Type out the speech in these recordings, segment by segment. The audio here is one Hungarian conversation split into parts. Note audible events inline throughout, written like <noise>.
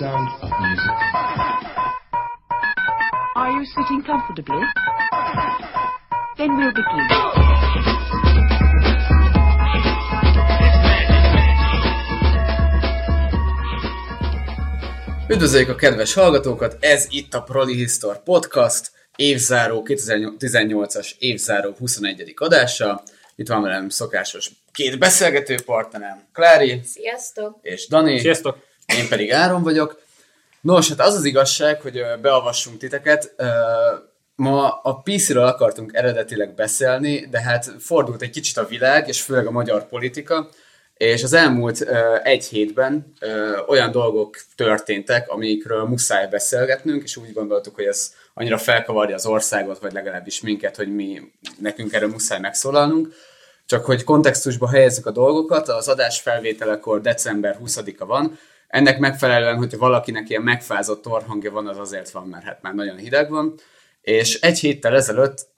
sound of music. Are you sitting comfortably? Then we'll begin. Üdvözöljük a kedves hallgatókat, ez itt a Proli Histor Podcast, évzáró 2018-as évzáró 21. adása. Itt van velem szokásos két beszélgető partnerem, Klári Sziasztok! és Dani. Sziasztok! Én pedig Áron vagyok. Nos, hát az az igazság, hogy beavassunk titeket. Ma a PC-ről akartunk eredetileg beszélni, de hát fordult egy kicsit a világ, és főleg a magyar politika, és az elmúlt egy hétben olyan dolgok történtek, amikről muszáj beszélgetnünk, és úgy gondoltuk, hogy ez annyira felkavarja az országot, vagy legalábbis minket, hogy mi nekünk erről muszáj megszólalnunk. Csak hogy kontextusba helyezzük a dolgokat, az adás felvételekor december 20-a van, ennek megfelelően, hogyha valakinek ilyen megfázott orhangja van, az azért van, mert hát már nagyon hideg van. És egy héttel ezelőtt,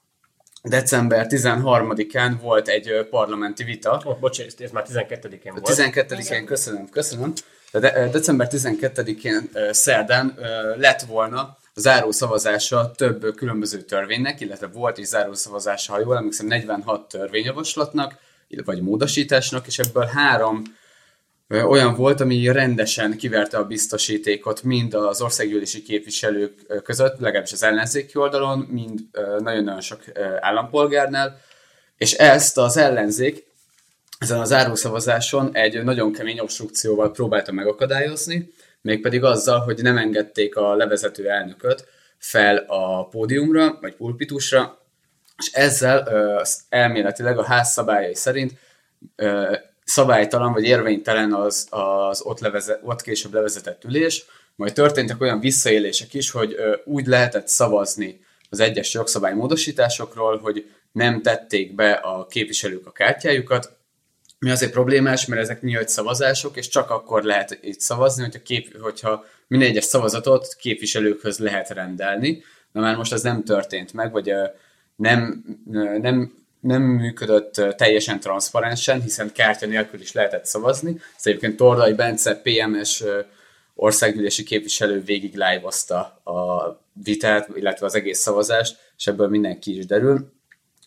december 13-án volt egy parlamenti vita, Ó, oh, bocsánat, ez már 12-én a volt. 12-én, köszönöm, köszönöm. De, de december 12-én ö, szerdán lett volna záró szavazása több különböző törvénynek, illetve volt is záró szavazása, ha jól emlékszem, 46 törvényjavaslatnak, vagy módosításnak, és ebből három olyan volt, ami rendesen kiverte a biztosítékot mind az országgyűlési képviselők között, legalábbis az ellenzéki oldalon, mind nagyon-nagyon sok állampolgárnál, és ezt az ellenzék ezen a zárószavazáson egy nagyon kemény obstrukcióval próbálta megakadályozni, mégpedig azzal, hogy nem engedték a levezető elnököt fel a pódiumra, vagy pulpitusra, és ezzel elméletileg a ház szabályai szerint szabálytalan vagy érvénytelen az, az ott, leveze, ott később levezetett ülés, majd történtek olyan visszaélések is, hogy ö, úgy lehetett szavazni az egyes jogszabálymódosításokról, hogy nem tették be a képviselők a kártyájukat, mi azért problémás, mert ezek nyílt szavazások, és csak akkor lehet itt szavazni, hogyha, kép, hogyha minden egyes szavazatot képviselőkhöz lehet rendelni. Na már most ez nem történt meg, vagy nem, nem, nem működött teljesen transzparensen, hiszen kártya nélkül is lehetett szavazni. Ez egyébként Tordai Bence, PMS országgyűlési képviselő végig live a vitát, illetve az egész szavazást, és ebből mindenki is derül.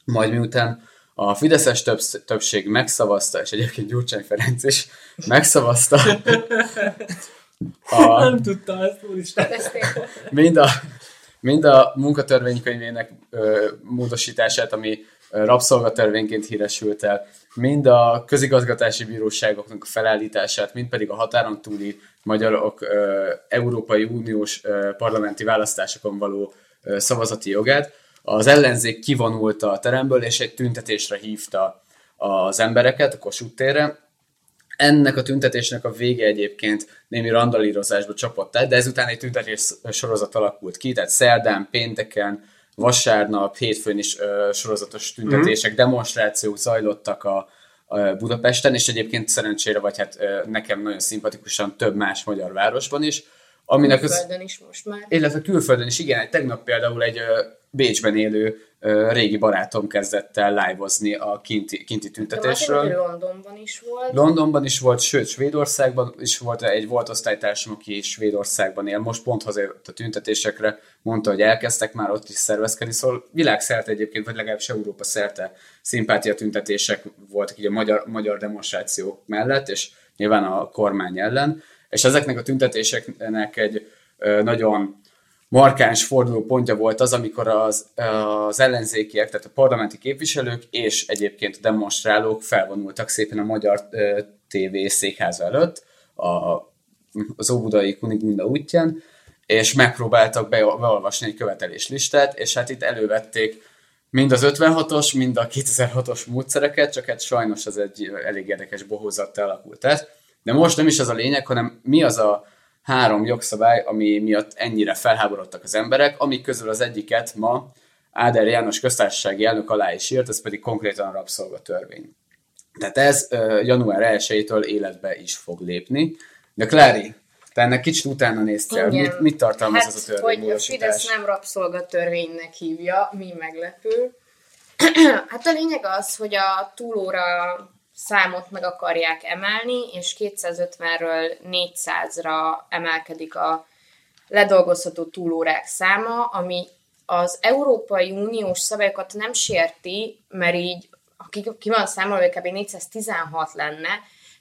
Majd miután a Fideszes többsz- többség megszavazta, és egyébként Gyurcsány Ferenc is megszavazta a, Nem tudta ezt, úristen. Mind a, mind a munkatörvénykönyvének ö, módosítását, ami rabszolgatörvényként híresült el, mind a közigazgatási bíróságoknak a felállítását, mind pedig a határon túli magyarok Európai Uniós parlamenti választásokon való szavazati jogát. Az ellenzék kivonult a teremből, és egy tüntetésre hívta az embereket a Kossuth térre, ennek a tüntetésnek a vége egyébként némi randalírozásba csapott el, de ezután egy tüntetés sorozat alakult ki, tehát szerdán, pénteken, vasárnap, hétfőn is ö, sorozatos tüntetések, mm. demonstrációk zajlottak a, a Budapesten, és egyébként szerencsére, vagy hát ö, nekem nagyon szimpatikusan több más magyar városban is, aminek az, Földön is most már. illetve külföldön is, igen, tegnap például egy ö, Bécsben élő ö, régi barátom kezdett el live-ozni a kinti, kinti De tüntetésről. tényleg Londonban is volt. Londonban is volt, sőt Svédországban is volt egy volt osztálytársam, aki Svédországban él. Most pont hazajött a tüntetésekre, mondta, hogy elkezdtek már ott is szervezkedni, szóval világszerte egyébként, vagy legalábbis Európa szerte szimpátia tüntetések voltak így a magyar, magyar demonstrációk mellett, és nyilván a kormány ellen. És ezeknek a tüntetéseknek egy ö, nagyon markáns forduló pontja volt az, amikor az, az ellenzékiek, tehát a parlamenti képviselők és egyébként a demonstrálók felvonultak szépen a magyar TV székháza előtt, a, az Óbudai Kunigunda útján, és megpróbáltak be, beolvasni egy követeléslistát, és hát itt elővették mind az 56-os, mind a 2006-os módszereket, csak hát sajnos ez egy elég érdekes bohózattal alakult ez. De most nem is az a lényeg, hanem mi az a három jogszabály, ami miatt ennyire felháborodtak az emberek, amik közül az egyiket ma Áder János köztársasági elnök alá is írt, ez pedig konkrétan a rabszolgatörvény. Tehát ez január 1-től életbe is fog lépni. De Klári, te ennek kicsit utána néztél, Igen. mit, mit tartalmaz hát, ez a hogy a törvénymódosítás? Fidesz nem rabszolgatörvénynek hívja, mi meglepő. <clears throat> hát a lényeg az, hogy a túlóra számot meg akarják emelni, és 250-ről 400-ra emelkedik a ledolgozható túlórák száma, ami az Európai Uniós szabályokat nem sérti, mert így ki, ki van számolva, hogy kb. 416 lenne,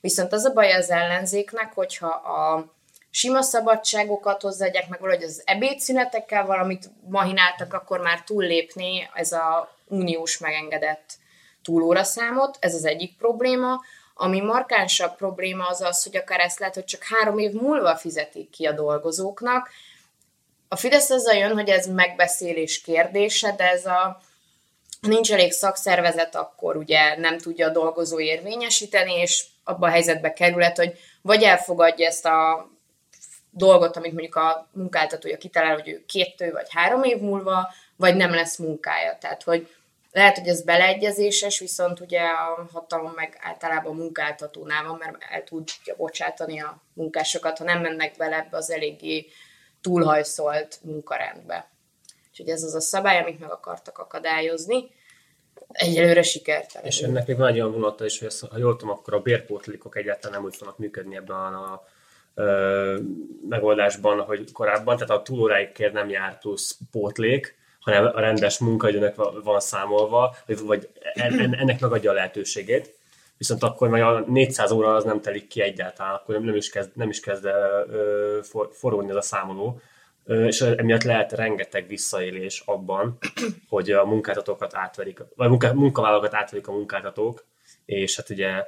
viszont az a baj az ellenzéknek, hogyha a sima szabadságokat hozzáadják, meg valahogy az ebédszünetekkel valamit mahináltak, akkor már túllépné ez a uniós megengedett túlóraszámot, ez az egyik probléma. Ami markánsabb probléma az az, hogy akár ezt lehet, hogy csak három év múlva fizetik ki a dolgozóknak. A Fidesz azzal jön, hogy ez megbeszélés kérdése, de ez a nincs elég szakszervezet, akkor ugye nem tudja a dolgozó érvényesíteni, és abba a helyzetbe kerülhet, hogy vagy elfogadja ezt a dolgot, amit mondjuk a munkáltatója kitalál, hogy ő két vagy három év múlva, vagy nem lesz munkája. Tehát, hogy lehet, hogy ez beleegyezéses, viszont ugye a hatalom meg általában a munkáltatónál van, mert el tudja bocsátani a munkásokat, ha nem mennek bele ebbe az eléggé túlhajszolt munkarendbe. Úgyhogy ez az a szabály, amit meg akartak akadályozni. Egyelőre sikertelen. És ennek még van egy olyan vonata is, hogy ezt, ha jól tudom, akkor a bérpótlikok egyáltalán nem úgy fognak működni ebben a megoldásban, hogy korábban, tehát a túlóráikért nem jár plusz pótlék, hanem a rendes munkaidőnek van számolva, vagy ennek megadja a lehetőségét. Viszont akkor meg a 400 óra az nem telik ki egyáltalán, akkor nem is kezd, nem is kezd forogni ez a számoló, és emiatt lehet rengeteg visszaélés abban, <clears throat> hogy a munkáltatókat átverik, vagy munkavállalókat átverik a munkáltatók, és hát ugye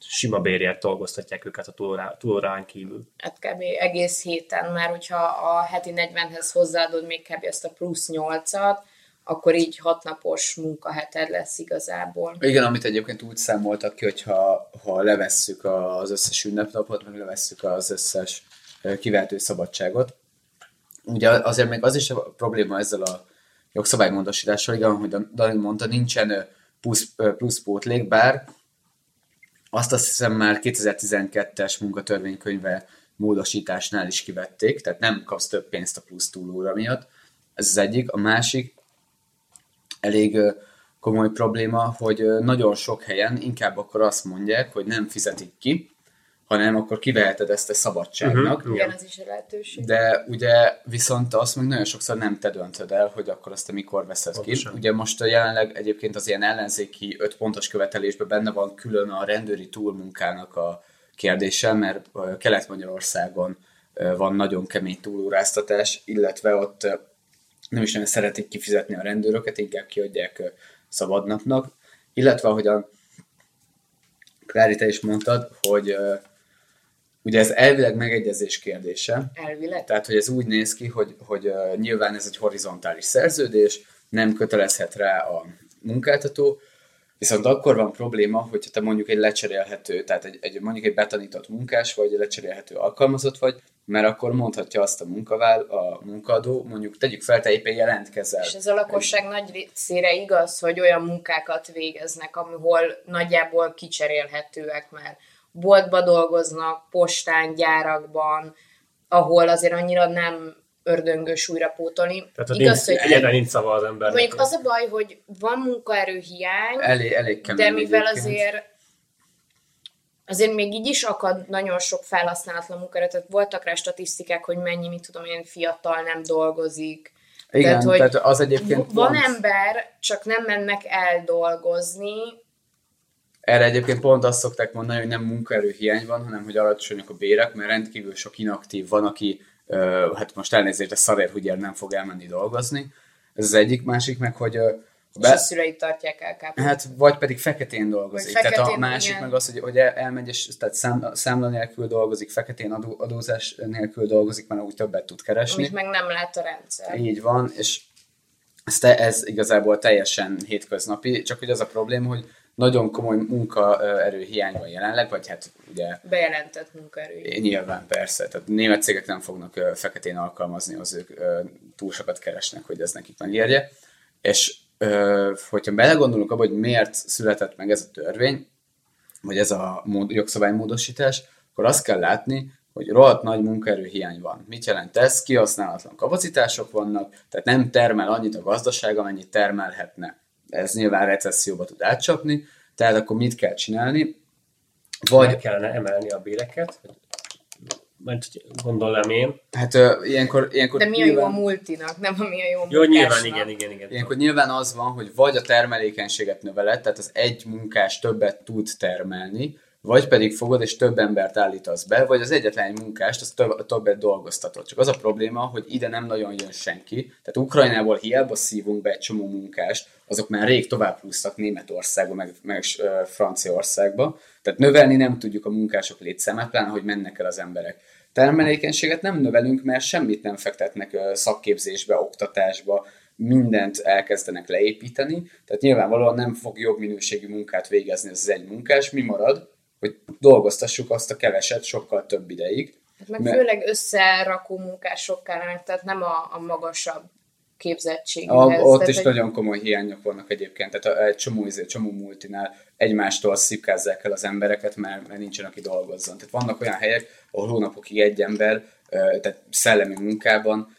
sima bérért dolgoztatják őket a túlórán kívül. Hát kb. egész héten, mert hogyha a heti 40-hez hozzáadod még kb. ezt a plusz 8-at, akkor így hatnapos munkaheted lesz igazából. Igen, amit egyébként úgy számoltak ki, hogy ha, ha levesszük az összes ünnepnapot, meg levesszük az összes kivehető szabadságot, ugye azért még az is a probléma ezzel a jogszabálymódosítással, igen, ahogy Dani mondta, nincsen plusz, plusz pótlék, bár azt azt hiszem már 2012-es munkatörvénykönyve módosításnál is kivették, tehát nem kapsz több pénzt a plusz túlóra miatt. Ez az egyik. A másik elég komoly probléma, hogy nagyon sok helyen inkább akkor azt mondják, hogy nem fizetik ki, hanem akkor kiveheted ezt a szabadságnak. Uh-huh. Igen, ez is a lehetőség. De ugye viszont azt meg nagyon sokszor nem te döntöd el, hogy akkor azt te mikor veszed Pontosan. ki. Ugye most jelenleg egyébként az ilyen ellenzéki öt pontos követelésben benne van külön a rendőri túlmunkának a kérdése, mert Kelet-Magyarországon van nagyon kemény túlóráztatás, illetve ott nem is nagyon szeretik kifizetni a rendőröket, inkább kiadják szabadnapnak. Illetve, ahogyan Klári, te is mondtad, hogy Ugye ez elvileg megegyezés kérdése. Elvileg. Tehát, hogy ez úgy néz ki, hogy, hogy uh, nyilván ez egy horizontális szerződés, nem kötelezhet rá a munkáltató, viszont akkor van probléma, hogyha te mondjuk egy lecserélhető, tehát egy, egy mondjuk egy betanított munkás vagy, egy lecserélhető alkalmazott vagy, mert akkor mondhatja azt a munkavál, a munkadó, mondjuk tegyük fel, te éppen jelentkezel. És ez a lakosság egy... nagy részére igaz, hogy olyan munkákat végeznek, ahol nagyjából kicserélhetőek, mert boltba dolgoznak, postán, gyárakban, ahol azért annyira nem ördöngös újra pótolni. Tehát Igaz, nincs, hogy egyetlen nincs szava az ember. Mondjuk az a baj, hogy van munkaerőhiány, elég, elég de mivel egyébként. azért azért még így is akad nagyon sok felhasználatlan munkaerő, tehát voltak rá statisztikák, hogy mennyi, mit tudom én, fiatal nem dolgozik. Igen, tehát, hogy tehát az egyébként van pont... ember, csak nem mennek el dolgozni, erre egyébként pont azt szokták mondani, hogy nem munkaerőhiány van, hanem hogy alacsonyak a bérek, mert rendkívül sok inaktív van, aki hát most elnézést, a szarér, hogy nem fog elmenni dolgozni. Ez az egyik, másik meg, hogy be... És a szüleit tartják el kb. Hát, vagy pedig feketén dolgozik. Vagy feketén, tehát a másik igen. meg az, hogy, hogy elmegy, és tehát szám, számla nélkül dolgozik, feketén adó, adózás nélkül dolgozik, mert úgy többet tud keresni. Amit meg nem lát a rendszer. Így van, és ez, ez igazából teljesen hétköznapi, csak hogy az a probléma, hogy nagyon komoly munkaerő hiány van jelenleg, vagy hát ugye... Bejelentett munkaerő. Nyilván persze, tehát német cégek nem fognak feketén alkalmazni, az ők túl sokat keresnek, hogy ez nekik megérje. És hogyha belegondolunk abba, hogy miért született meg ez a törvény, vagy ez a mód, jogszabálymódosítás, akkor azt kell látni, hogy rohadt nagy munkaerőhiány van. Mit jelent ez? Kihasználatlan kapacitások vannak, tehát nem termel annyit a gazdaság, amennyit termelhetne ez nyilván recesszióba tud átcsapni, tehát akkor mit kell csinálni? vagy meg kellene emelni a béreket, mert gondolom én. Hát uh, ilyenkor, ilyenkor De mi nyilván... a jó a multinak, nem a mi a jó Jó, nyilván, igen, igen, igen. Ilyenkor nyilván az van, hogy vagy a termelékenységet növeled, tehát az egy munkás többet tud termelni, vagy pedig fogod és több embert állítasz be, vagy az egyetlen munkást, az több, többet dolgoztatod. Csak az a probléma, hogy ide nem nagyon jön senki. Tehát Ukrajnából hiába szívunk be egy csomó munkást, azok már rég tovább húztak Németországba, meg, meg uh, Franciaországba. Tehát növelni nem tudjuk a munkások létszámát, pláne, hogy mennek el az emberek. Termelékenységet nem növelünk, mert semmit nem fektetnek szakképzésbe, oktatásba, mindent elkezdenek leépíteni, tehát nyilvánvalóan nem fog jobb minőségű munkát végezni az egy munkás, mi marad? Hogy dolgoztassuk azt a keveset sokkal több ideig. Hát meg mert... főleg összerakó munkások kellenek, tehát nem a, a magasabb képzettség. A, ott tehát, is egy... nagyon komoly hiányok vannak egyébként, tehát egy csomó, egy csomó multinál egymástól szipkázzák el az embereket, mert, mert nincsen, aki dolgozzon. Tehát vannak olyan helyek, ahol hónapokig egy ember, tehát szellemi munkában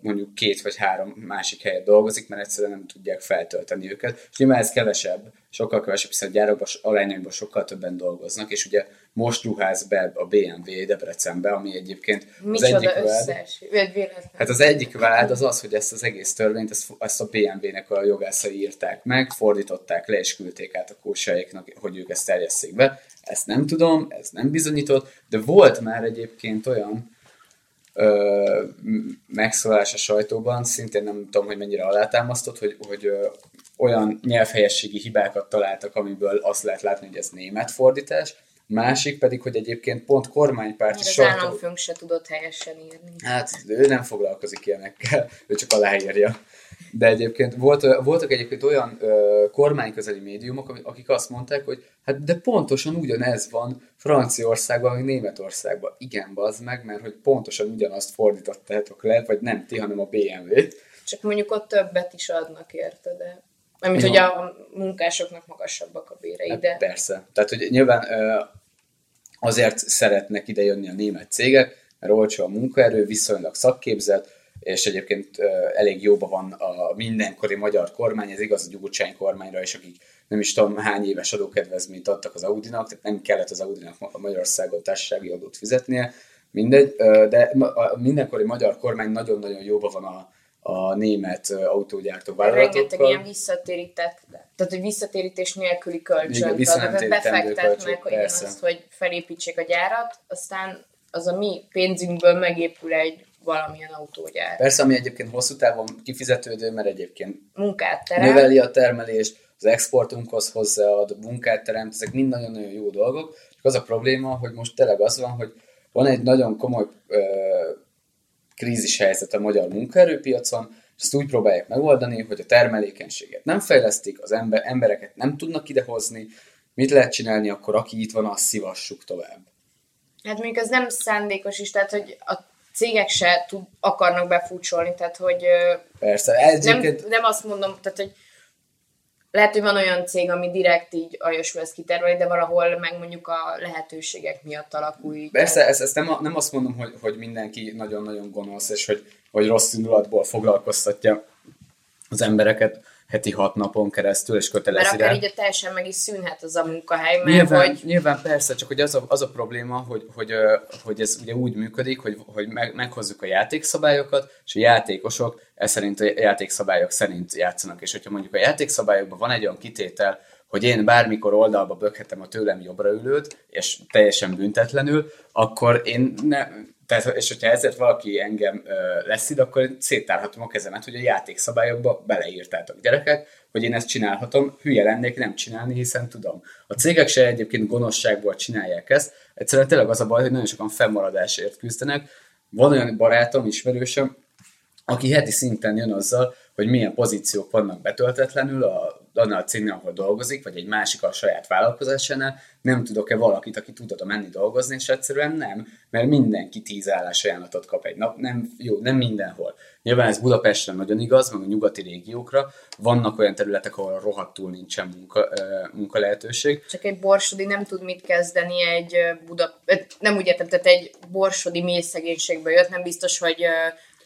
mondjuk két vagy három másik helyet dolgozik, mert egyszerűen nem tudják feltölteni őket. És nyilván ez kevesebb, sokkal kevesebb, hiszen a gyárakban, alányokban sokkal többen dolgoznak, és ugye most ruház be a BMW Debrecenbe, ami egyébként az egyik összes, vád, Hát az egyik vád az az, hogy ezt az egész törvényt, ezt, ezt a BMW-nek a jogászai írták meg, fordították le és küldték át a kósaiknak, hogy ők ezt terjesszék be. Ezt nem tudom, ez nem bizonyított, de volt már egyébként olyan, ö, megszólás a sajtóban, szintén nem tudom, hogy mennyire alátámasztott, hogy, hogy ö, olyan nyelvhelyességi hibákat találtak, amiből azt lehet látni, hogy ez német fordítás, másik pedig, hogy egyébként pont kormánypárti sajtó... Az államfőnk se tudott helyesen írni. Hát ő nem foglalkozik ilyenekkel, ő csak aláírja. De egyébként volt, voltak egyébként olyan ö, kormányközeli médiumok, akik azt mondták, hogy hát de pontosan ugyanez van Franciaországban, vagy Németországban. Igen, bazd meg, mert hogy pontosan ugyanazt fordítottátok le, vagy nem ti, hanem a BMW-t. Csak mondjuk ott többet is adnak érte, de mint hogy a munkásoknak magasabbak a bérei, hát de... Persze. Tehát, hogy nyilván azért szeretnek ide jönni a német cégek, mert olcsó a munkaerő, viszonylag szakképzett, és egyébként elég jóban van a mindenkori magyar kormány, ez igaz a Gyurcsány kormányra is, akik nem is tudom hány éves adókedvezményt adtak az Audinak, tehát nem kellett az Audinak a Magyarországon társasági adót fizetnie, mindegy, de a mindenkori magyar kormány nagyon-nagyon jóban van a, a német autógyártó vállalatokkal. Rengeteg ilyen visszatérített, tehát hogy visszatérítés nélküli kölcsön, befektetnek hogy azt, hogy felépítsék a gyárat, aztán az a mi pénzünkből megépül egy valamilyen autógyár. Persze, ami egyébként hosszú távon kifizetődő, mert egyébként munkát terem. növeli a termelést, az exportunkhoz hozzáad, munkát teremt, ezek mind nagyon-nagyon jó dolgok, csak az a probléma, hogy most tényleg az van, hogy van egy nagyon komoly ö, krízis helyzet a magyar munkaerőpiacon, és ezt úgy próbálják megoldani, hogy a termelékenységet nem fejlesztik, az ember, embereket nem tudnak idehozni, mit lehet csinálni akkor, aki itt van, azt szivassuk tovább. Hát mondjuk ez nem szándékos is, tehát hogy a cégek se tud, akarnak befúcsolni, tehát hogy Persze, ez nem, nem azt mondom, tehát hogy lehet, hogy van olyan cég, ami direkt így aljasul ezt kiterveli, de valahol meg mondjuk a lehetőségek miatt alakul így. Persze, ezt, ezt nem, nem azt mondom, hogy, hogy mindenki nagyon-nagyon gonosz, és hogy, hogy rossz indulatból foglalkoztatja az embereket, heti hat napon keresztül, és kötelezi Mert akár így teljesen meg is szűnhet az a munkahely, mert nyilván, hogy... Nyilván persze, csak hogy az a, az a probléma, hogy, hogy, hogy ez ugye úgy működik, hogy, hogy meg, meghozzuk a játékszabályokat, és a játékosok ez szerint a játékszabályok szerint játszanak, és hogyha mondjuk a játékszabályokban van egy olyan kitétel, hogy én bármikor oldalba böghetem a tőlem jobbra ülőt, és teljesen büntetlenül, akkor én ne, tehát, és hogyha ezért valaki engem ö, leszid, akkor széttárhatom a kezemet, hogy a játékszabályokba beleírtátok gyerekek, hogy én ezt csinálhatom, hülye lennék nem csinálni, hiszen tudom. A cégek se egyébként gonoszságból csinálják ezt, egyszerűen tényleg az a baj, hogy nagyon sokan fennmaradásért küzdenek. Van olyan barátom, ismerősöm, aki heti szinten jön azzal, hogy milyen pozíciók vannak betöltetlenül a, annál a cégnél, ahol dolgozik, vagy egy másik a saját vállalkozásánál, nem tudok-e valakit, aki tud oda menni dolgozni, és egyszerűen nem, mert mindenki tíz állásajánlatot kap egy nap, nem, jó, nem mindenhol. Nyilván ez Budapesten nagyon igaz, meg a nyugati régiókra, vannak olyan területek, ahol rohadtul nincsen munka, munka lehetőség. Csak egy borsodi nem tud mit kezdeni egy Buda, nem úgy értem, tehát egy borsodi mély szegénységből jött, nem biztos, hogy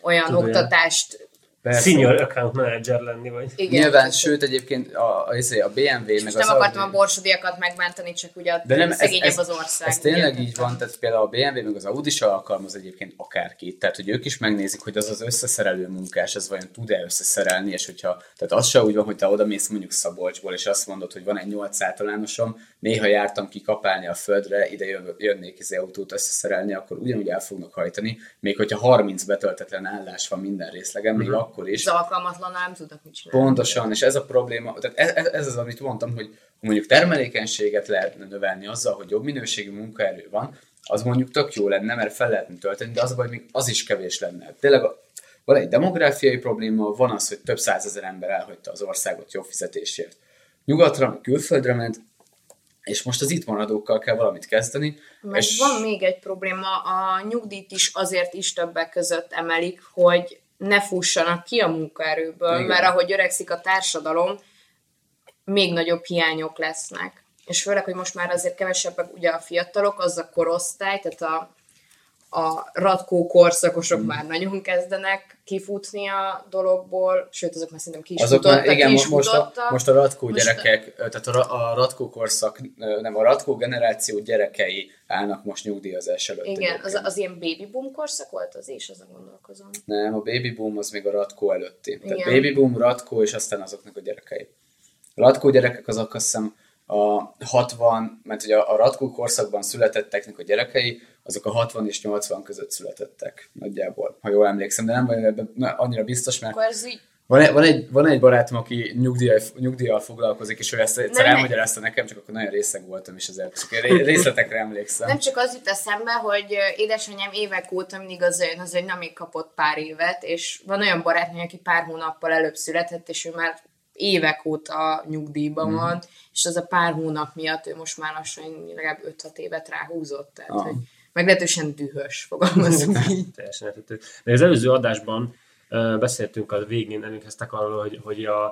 olyan Tud, oktatást Persze. senior account manager lenni, vagy... Igen. Nyilván, sőt egyébként a, a, izé, a BMW, És meg most az nem akartam Audi- a borsodiakat megbántani, csak ugye a De nem, ez, szegényebb ez, az ország. ez tényleg ugye? így van, tehát például a BMW meg az Audi se alkalmaz egyébként akárkit, tehát hogy ők is megnézik, hogy az az összeszerelő munkás, ez vajon tud-e összeszerelni, és hogyha, tehát az se úgy van, hogy te oda mész mondjuk Szabolcsból, és azt mondod, hogy van egy 8 általánosom, néha jártam ki kapálni a földre, ide jön, jönnék az autót összeszerelni, akkor ugyanúgy el fognak hajtani, még hogyha 30 betöltetlen állás van minden részlegen, még akkor is. Az alkalmatlan nem tudnak mit csinálni. Pontosan, és ez a probléma, tehát ez, ez- ez az, amit mondtam, hogy mondjuk termelékenységet lehetne növelni azzal, hogy jobb minőségű munkaerő van, az mondjuk tök jó lenne, mert fel lehetne tölteni, de az a baj, még az is kevés lenne. Tényleg a- van egy demográfiai probléma, van az, hogy több százezer ember elhagyta az országot jobb fizetésért. Nyugatra, külföldre ment, és most az itt maradókkal kell valamit kezdeni. Meg és van még egy probléma, a nyugdíjt is azért is többek között emelik, hogy ne fussanak ki a munkaerőből, Igen. mert ahogy öregszik a társadalom, még nagyobb hiányok lesznek. És főleg, hogy most már azért kevesebbek ugye a fiatalok, az a korosztály, tehát a, a ratkó korszakosok mm. már nagyon kezdenek kifutni a dologból, sőt, azok már szerintem ki is Azok futottak, már, igen, ki is most a, most a ratkó Most a- gyerekek, tehát a, a ratkó korszak, nem, a ratkó generáció gyerekei állnak most nyugdíjazás előtt. Igen, az, egyébként. az ilyen baby boom korszak volt az is, azon gondolkozom. Nem, a baby boom az még a ratkó előtti. Tehát Igen. baby boom, ratkó, és aztán azoknak a gyerekei. A ratkó gyerekek azok azt hiszem a 60, mert ugye a ratkó korszakban születetteknek a gyerekei, azok a 60 és 80 között születettek nagyjából, ha jól emlékszem, de nem vagyok ebben annyira biztos, mert Akkor ez így van egy, van egy, van egy barátom, aki nyugdíjjal, nyugdíjjal foglalkozik, és ő ezt egyszer Nem, elmagyarázta nekem, csak akkor nagyon részeg voltam, és ezért csak ré- részletekre emlékszem. Nem csak az jut eszembe, hogy édesanyám évek óta mindig az jön, az, nem még kapott pár évet, és van olyan barátnő, aki pár hónappal előbb született, és ő már évek óta nyugdíjban mm. van, és az a pár hónap miatt ő most már lassan legalább 5-6 évet ráhúzott, tehát Ah. hogy meglehetősen dühös, fogalmazunk <laughs> így. teljesen érthető. De az előző adásban uh, beszéltünk a végén, emlékeztek arról, hogy, hogy a,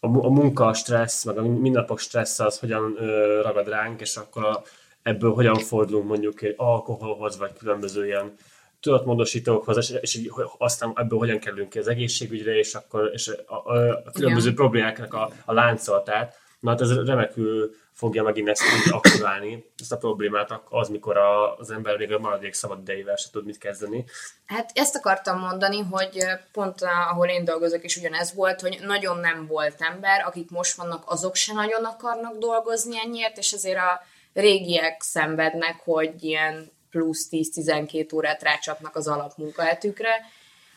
a, a munka, stressz, meg a mindennapok stressz az hogyan uh, ragad ránk, és akkor a, ebből hogyan fordulunk mondjuk egy alkoholhoz, vagy különböző ilyen tudatmódosítókhoz, és, és így, aztán ebből hogyan kerülünk ki az egészségügyre, és akkor és a, a, a különböző Igen. problémáknak a, a láncolatát. Na hát ez remekül fogja megint ezt úgy aktiválni, ezt a problémát az, mikor a, az ember még a maradék szabad idejével se tud mit kezdeni. Hát ezt akartam mondani, hogy pont ahol én dolgozok is ugyanez volt, hogy nagyon nem volt ember, akik most vannak, azok se nagyon akarnak dolgozni ennyiért, és azért a régiek szenvednek, hogy ilyen plusz 10-12 órát rácsapnak az alapmunkahetükre,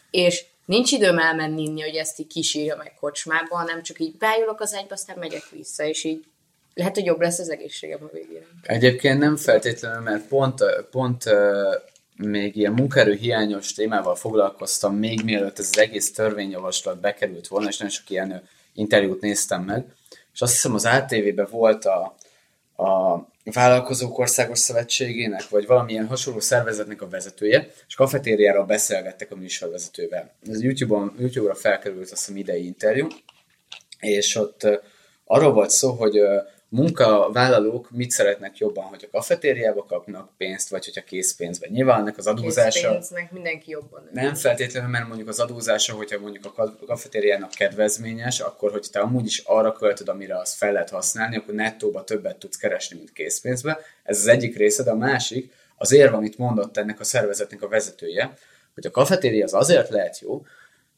és nincs időm elmenni inni, hogy ezt így kisírja meg kocsmába, hanem csak így beállok az egybe, aztán megyek vissza, és így lehet, hogy jobb lesz az egészségem a végére. Egyébként nem feltétlenül, mert pont, pont még ilyen munkaerő hiányos témával foglalkoztam, még mielőtt ez az egész törvényjavaslat bekerült volna, és nagyon sok ilyen interjút néztem meg, és azt hiszem az ATV-ben volt a, a Vállalkozók Országos Szövetségének, vagy valamilyen hasonló szervezetnek a vezetője, és kafetériáról beszélgettek a műsorvezetővel. Ez YouTube-on, YouTube-ra felkerült azt hiszem idei interjú, és ott arról volt szó, hogy munkavállalók mit szeretnek jobban, hogy a kafetériába kapnak pénzt, vagy hogyha készpénzben. Nyilván ennek az adózása... Készpénznek mindenki jobban. ül. Nem feltétlenül, mert mondjuk az adózása, hogyha mondjuk a ka- kafetériának kedvezményes, akkor hogy te amúgy is arra költöd, amire azt fel lehet használni, akkor nettóba többet tudsz keresni, mint készpénzbe. Ez az egyik része, de a másik, az érv, amit mondott ennek a szervezetnek a vezetője, hogy a kafetéria az azért lehet jó,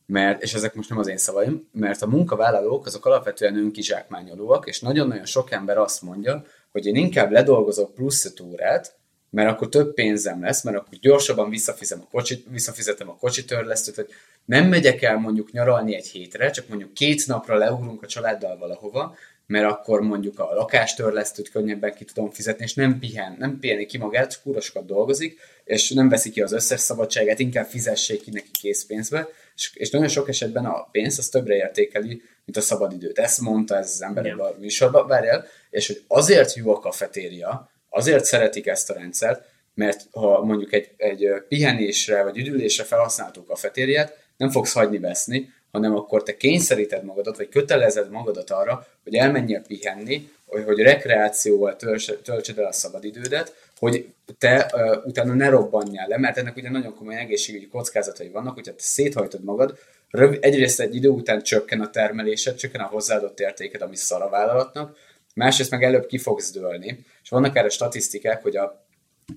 mert, és ezek most nem az én szavaim, mert a munkavállalók azok alapvetően önkizsákmányolóak, és nagyon-nagyon sok ember azt mondja, hogy én inkább ledolgozok plusz öt mert akkor több pénzem lesz, mert akkor gyorsabban visszafizetem a, kocsit, visszafizetem a kocsitörlesztőt, hogy nem megyek el mondjuk nyaralni egy hétre, csak mondjuk két napra leugrunk a családdal valahova, mert akkor mondjuk a lakástörlesztőt könnyebben ki tudom fizetni, és nem pihen, nem piheni ki magát, csak dolgozik, és nem veszi ki az összes szabadságát, inkább fizessék ki neki készpénzbe, és, és nagyon sok esetben a pénz az többre értékeli, mint a szabadidőt. Ezt mondta ez az ember ebben a műsorban, várjál, és hogy azért jó a kafetéria, azért szeretik ezt a rendszert, mert ha mondjuk egy, egy pihenésre vagy üdülésre felhasználható kafetériát, nem fogsz hagyni veszni, hanem akkor te kényszeríted magadat, vagy kötelezed magadat arra, hogy elmenjél pihenni, hogy, hogy rekreációval tölts, töltsed el a szabadidődet, hogy te uh, utána ne robbanjál le, mert ennek ugye nagyon komoly egészségügyi kockázatai vannak, hogyha te széthajtod magad, röv, egyrészt egy idő után csökken a termelésed, csökken a hozzáadott értéked, ami szar a vállalatnak, másrészt meg előbb ki fogsz dőlni. És vannak erre statisztikák, hogy a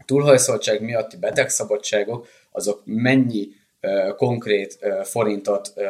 túlhajszoltság miatti betegszabadságok, azok mennyi uh, konkrét uh, forintot, uh,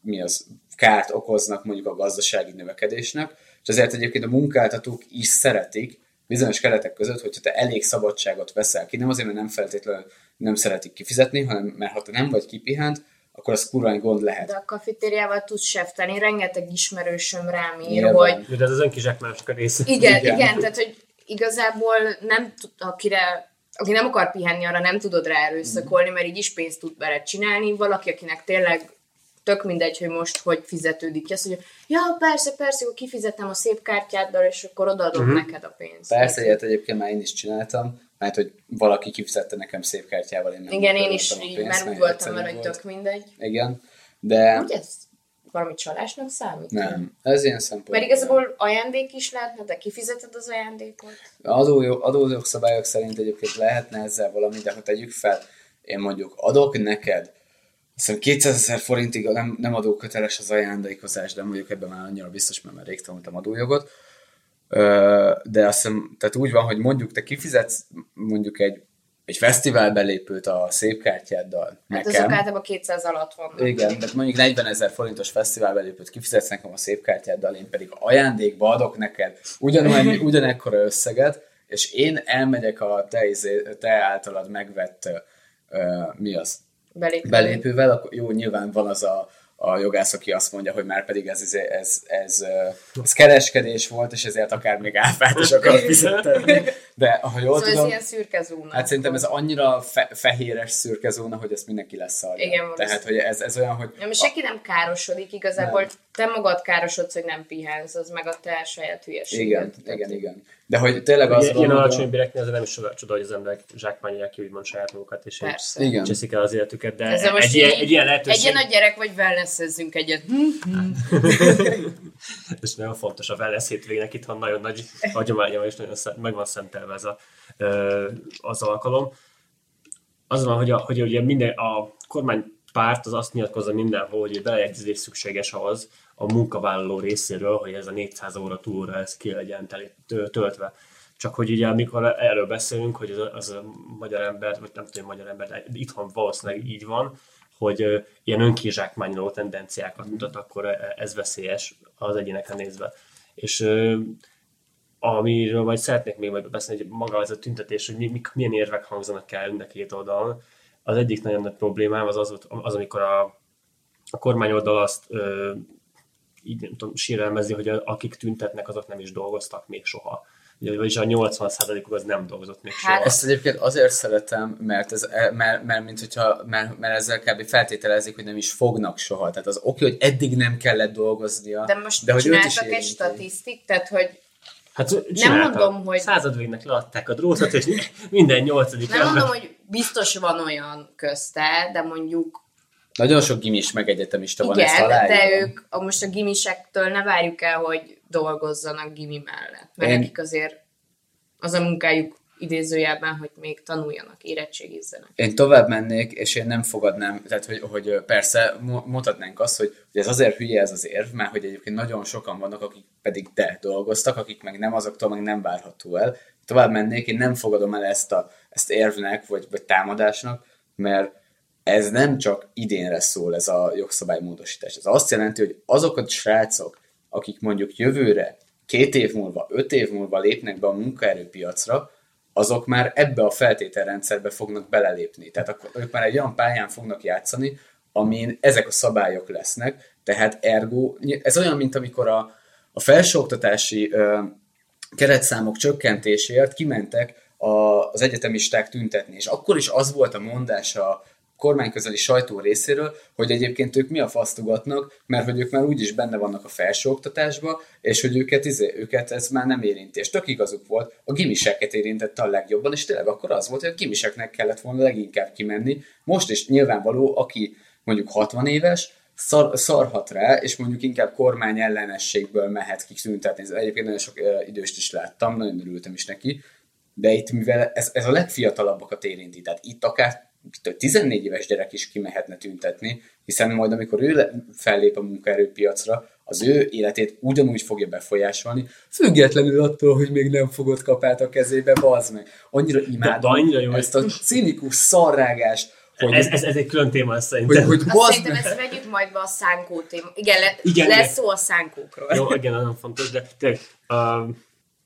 mi az, kárt okoznak mondjuk a gazdasági növekedésnek, és ezért egyébként a munkáltatók is szeretik, bizonyos keretek között, hogyha te elég szabadságot veszel ki, nem azért, mert nem feltétlenül nem szeretik kifizetni, hanem mert ha te nem vagy kipihent, akkor az kurva gond lehet. De a kafetériával tudsz sefteni, rengeteg ismerősöm rám ír, Nyilván. hogy De ez az önkizsákmások a része. igen, Igen. igen, igen, tehát hogy igazából nem tud, akire aki nem akar pihenni, arra nem tudod rá erőszakolni, mert így is pénzt tud vele csinálni. Valaki, akinek tényleg tök mindegy, hogy most hogy fizetődik ki, azt mondja, ja, persze, persze, akkor kifizetem a szép kártyáddal, és akkor odaadom uh-huh. neked a pénzt. Persze, ilyet egyébként már én is csináltam, mert hogy valaki kifizette nekem szép kártyával, én nem Igen, én is a pénzt, mert úgy voltam vele, hogy tök mindegy. Igen, de Ugye ez valami csalásnak számít? nem, ez ilyen szempont. Mert igazából ajándék is lehetne, de kifizeted az ajándékot. Adó, adójogszabályok szerint egyébként lehetne ezzel valami, de ha tegyük fel, én mondjuk adok neked, hiszem 200 ezer forintig nem, nem adóköteles az ajándékozás, de mondjuk ebben már annyira biztos, mert már rég tanultam adójogot. De azt hiszem, tehát úgy van, hogy mondjuk te kifizetsz mondjuk egy, egy fesztivál belépőt a szép kártyáddal Hát nekem. azok általában 200 alatt vannak. Igen, de mondjuk 40 ezer forintos fesztivál belépőt kifizetsz nekem a szép kártyáddal, én pedig ajándékba adok neked ugyanannyi, <laughs> ugyanekkora összeget, és én elmegyek a te, izé- te általad megvett uh, mi az? Belépő. belépővel, akkor jó, nyilván van az a, a jogász, aki azt mondja, hogy már pedig ez, ez, ez, ez, ez kereskedés volt, és ezért akár még áfát is akar fizetni. De ahogy jól Szóval ez tudom, ilyen szürke zóna. Hát szerintem ez annyira fe- fehéres szürke zóna, hogy ezt mindenki lesz szarja. Igen, Tehát, valószínű. hogy ez, ez olyan, hogy... Nem, senki nem károsodik, igazából Nem. te magad károsodsz, hogy nem pihensz, az meg a te saját hülyeséged. Igen, Tehát- igen, igen. De hogy tényleg az Ilyen, van, alacsony béreknél ez nem is csoda, hogy az emberek zsákmányolják ki, úgymond saját magukat, és Persze. Igen. cseszik el az életüket, de Ezzel egy, ilyen, egy ilyen Egy lehetőség, ilyen nagy gyerek vagy wellnessezzünk egyet. Hm? <laughs> és nagyon fontos a wellness hétvégének, itthon nagyon nagy hagyománya van, és nagyon szent, meg van szentelve ez a, az alkalom. Az van, hogy, a, hogy ugye minden, a kormánypárt az azt nyilatkozza mindenhol, hogy beleegyezés szükséges ahhoz a munkavállaló részéről, hogy ez a 400 óra túlóra ez ki legyen töltve. Csak hogy ugye amikor erről beszélünk, hogy az az a magyar ember, vagy nem tudom, magyar ember, de itthon valószínűleg így van, hogy ilyen önkizsákmányoló tendenciákat mutat, akkor e- ez veszélyes az egyénekre nézve. És amiről majd szeretnék még majd beszélni, hogy maga ez a tüntetés, hogy mi, mi, milyen érvek hangzanak el mind a két oldalon. Az egyik nagyon nagy problémám az az, az amikor a, a kormány oldal azt ö, így nem tudom, sérelmezi, hogy akik tüntetnek, azok nem is dolgoztak még soha. Ugye, Vagyis a 80%-uk az nem dolgozott még Hát soha. Ezt egyébként azért szeretem, mert, ez, mert, mert, mint hogyha, mert, mert ezzel kb. feltételezik, hogy nem is fognak soha. Tehát az oké, hogy eddig nem kellett dolgoznia, De most de hogy csináltak egy statisztik, tehát hogy Hát csináltak. mondom, hogy- Századvégnek leadták a drótot, és minden nyolcadik nem ember... mondom, hogy biztos van olyan közte, de mondjuk Nagyon sok gimis meg egyetemista van, ezt igen, de aláírom. ők a, most a gimisektől ne várjuk el, hogy dolgozzanak gimi mellett. Mert Én- nekik azért az a munkájuk idézőjelben, hogy még tanuljanak, érettségizzenek. Én tovább mennék, és én nem fogadnám, tehát hogy, hogy persze mondhatnánk azt, hogy, hogy ez azért hülye ez az érv, mert hogy egyébként nagyon sokan vannak, akik pedig de dolgoztak, akik meg nem, azoktól meg nem várható el. Tovább mennék, én nem fogadom el ezt, a, ezt érvnek, vagy, vagy támadásnak, mert ez nem csak idénre szól ez a jogszabálymódosítás. Ez azt jelenti, hogy azok a srácok, akik mondjuk jövőre, két év múlva, öt év múlva lépnek be a munkaerőpiacra, azok már ebbe a feltételrendszerbe fognak belelépni. Tehát akkor ők már egy olyan pályán fognak játszani, amin ezek a szabályok lesznek, tehát ergo, ez olyan, mint amikor a, a felsőoktatási ö, keretszámok csökkentéséért kimentek a, az egyetemisták tüntetni, és akkor is az volt a mondás a kormányközeli sajtó részéről, hogy egyébként ők mi a fasztugatnak, mert hogy ők már úgyis benne vannak a felsőoktatásba, és hogy őket, izé, őket ez már nem érinti. És tök igazuk volt, a gimiseket érintette a legjobban, és tényleg akkor az volt, hogy a gimiseknek kellett volna leginkább kimenni. Most is nyilvánvaló, aki mondjuk 60 éves, szar, szarhat rá, és mondjuk inkább kormány ellenességből mehet ki tüntetni. Egyébként nagyon sok időst is láttam, nagyon örültem is neki, de itt mivel ez, ez a legfiatalabbakat érinti, tehát itt akár 14 éves gyerek is kimehetne tüntetni, hiszen majd amikor ő fellép a munkaerőpiacra, az ő életét ugyanúgy fogja befolyásolni, függetlenül attól, hogy még nem fogott kapát a kezébe, bazd meg. Annyira imádom de annyira jó, ezt a cinikus szarrágást, hogy, Ez, ez, ez egy külön téma lesz hogy, szerintem. hogy Azt bazd szerintem ezt vegyük majd be a szánkó téma. Igen, le, Igen, lesz igen. szó a szánkókról. Jó, igen, nagyon fontos, de tényleg, uh,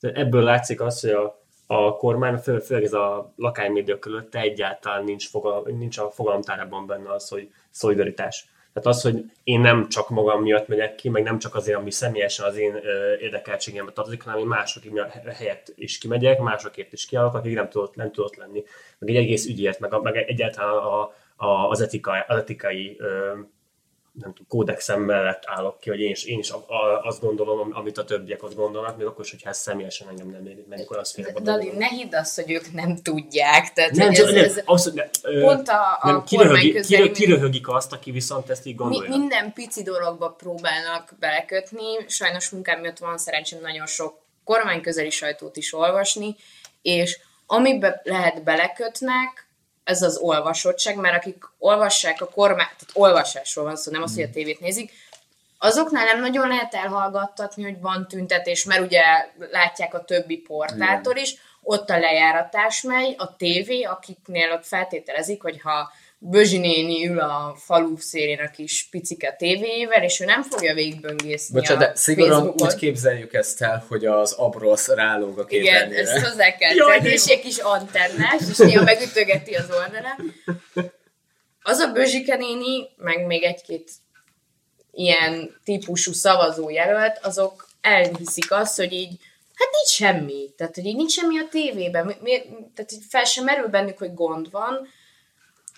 de ebből látszik az, hogy a, a kormány, fő, főleg ez a lakánymédia között egyáltalán nincs, fogal, nincs a fogalomtárában benne az, hogy szolidaritás. Tehát az, hogy én nem csak magam miatt megyek ki, meg nem csak azért, ami személyesen az én érdekeltségembe tartozik, hanem én mások helyett is kimegyek, másokért is kiállok, akik nem tudott, nem tudott lenni. Meg egy egész ügyért, meg, a, meg egyáltalán a, a, az, etikai, az etikai ö, nem tudom, kódexem mellett állok ki, hogy én is, én is a, a, azt gondolom, am- amit a többiek ott gondolnak, még akkor is, hogyha ez személyesen engem nem érint, meg akkor azt félre Dali, ne hidd azt, hogy ők nem tudják. Tehát, nem, csak, ez, nem, ez, az, ne, pont a- a nem, kiröhögi, kirö, mi- kiröhögik azt, aki viszont ezt így mi, gondolja. minden pici dologba próbálnak belekötni. Sajnos munkám miatt van szerencsém nagyon sok kormányközeli sajtót is olvasni, és amiben lehet belekötnek, ez az olvasottság, mert akik olvassák a kormány, tehát olvasásról van szó, nem az, hogy a tévét nézik, azoknál nem nagyon lehet elhallgattatni, hogy van tüntetés, mert ugye látják a többi portától is, ott a lejáratás megy, a tévé, akiknél ott feltételezik, hogy ha Bözsi néni ül a falu szélén a kis picike tévéjével, és ő nem fogja végigböngészni Bocsánat, de szigorúan Facebookot. úgy képzeljük ezt el, hogy az abrosz rálóg a Igen, képernyőre. ezt hozzá kell tenni, és egy kis antennás, és néha megütögeti az oldalán. Az a Bözsike néni, meg még egy-két ilyen típusú szavazójelölt, azok elhiszik azt, hogy így, hát nincs semmi. Tehát, hogy így nincs semmi a tévében. Mi, mi, tehát így fel sem merül bennük, hogy gond van.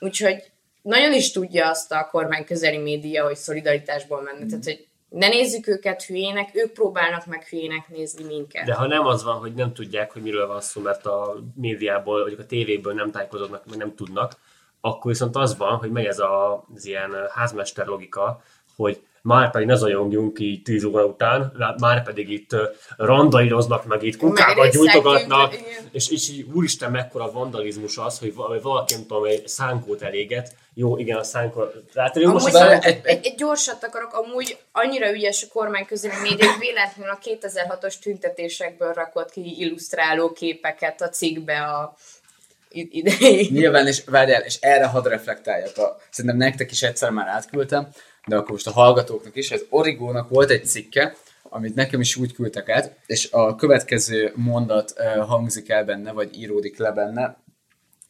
Úgyhogy nagyon is tudja azt a kormány közeli média, hogy szolidaritásból mennek. Tehát, hogy ne nézzük őket hülyének, ők próbálnak meg hülyének nézni minket. De ha nem az van, hogy nem tudják, hogy miről van szó, mert a médiából, vagy a tévéből nem tájékozódnak, vagy nem tudnak, akkor viszont az van, hogy megy ez a, az ilyen házmester logika, hogy már pedig ne zajongjunk így 10 óra után, már pedig itt ö, randalíroznak, meg itt kukákat gyújtogatnak, és, és így úristen mekkora vandalizmus az, hogy val- valaki nem tudom, egy szánkót eléget. Jó, igen, a szánkó... Tehát jó, most Amúgy az, várj, egy, egy- egy, gyorsat akarok, amúgy annyira ügyes a kormány közeli média, hogy véletlenül a 2006-os tüntetésekből rakott ki illusztráló képeket a cikkbe a idei. Nyilván, és várjál, és erre hadd reflektáljak. A, szerintem nektek is egyszer már átküldtem, de akkor most a hallgatóknak is. Az Origónak volt egy cikke, amit nekem is úgy küldtek át, és a következő mondat uh, hangzik el benne, vagy íródik le benne,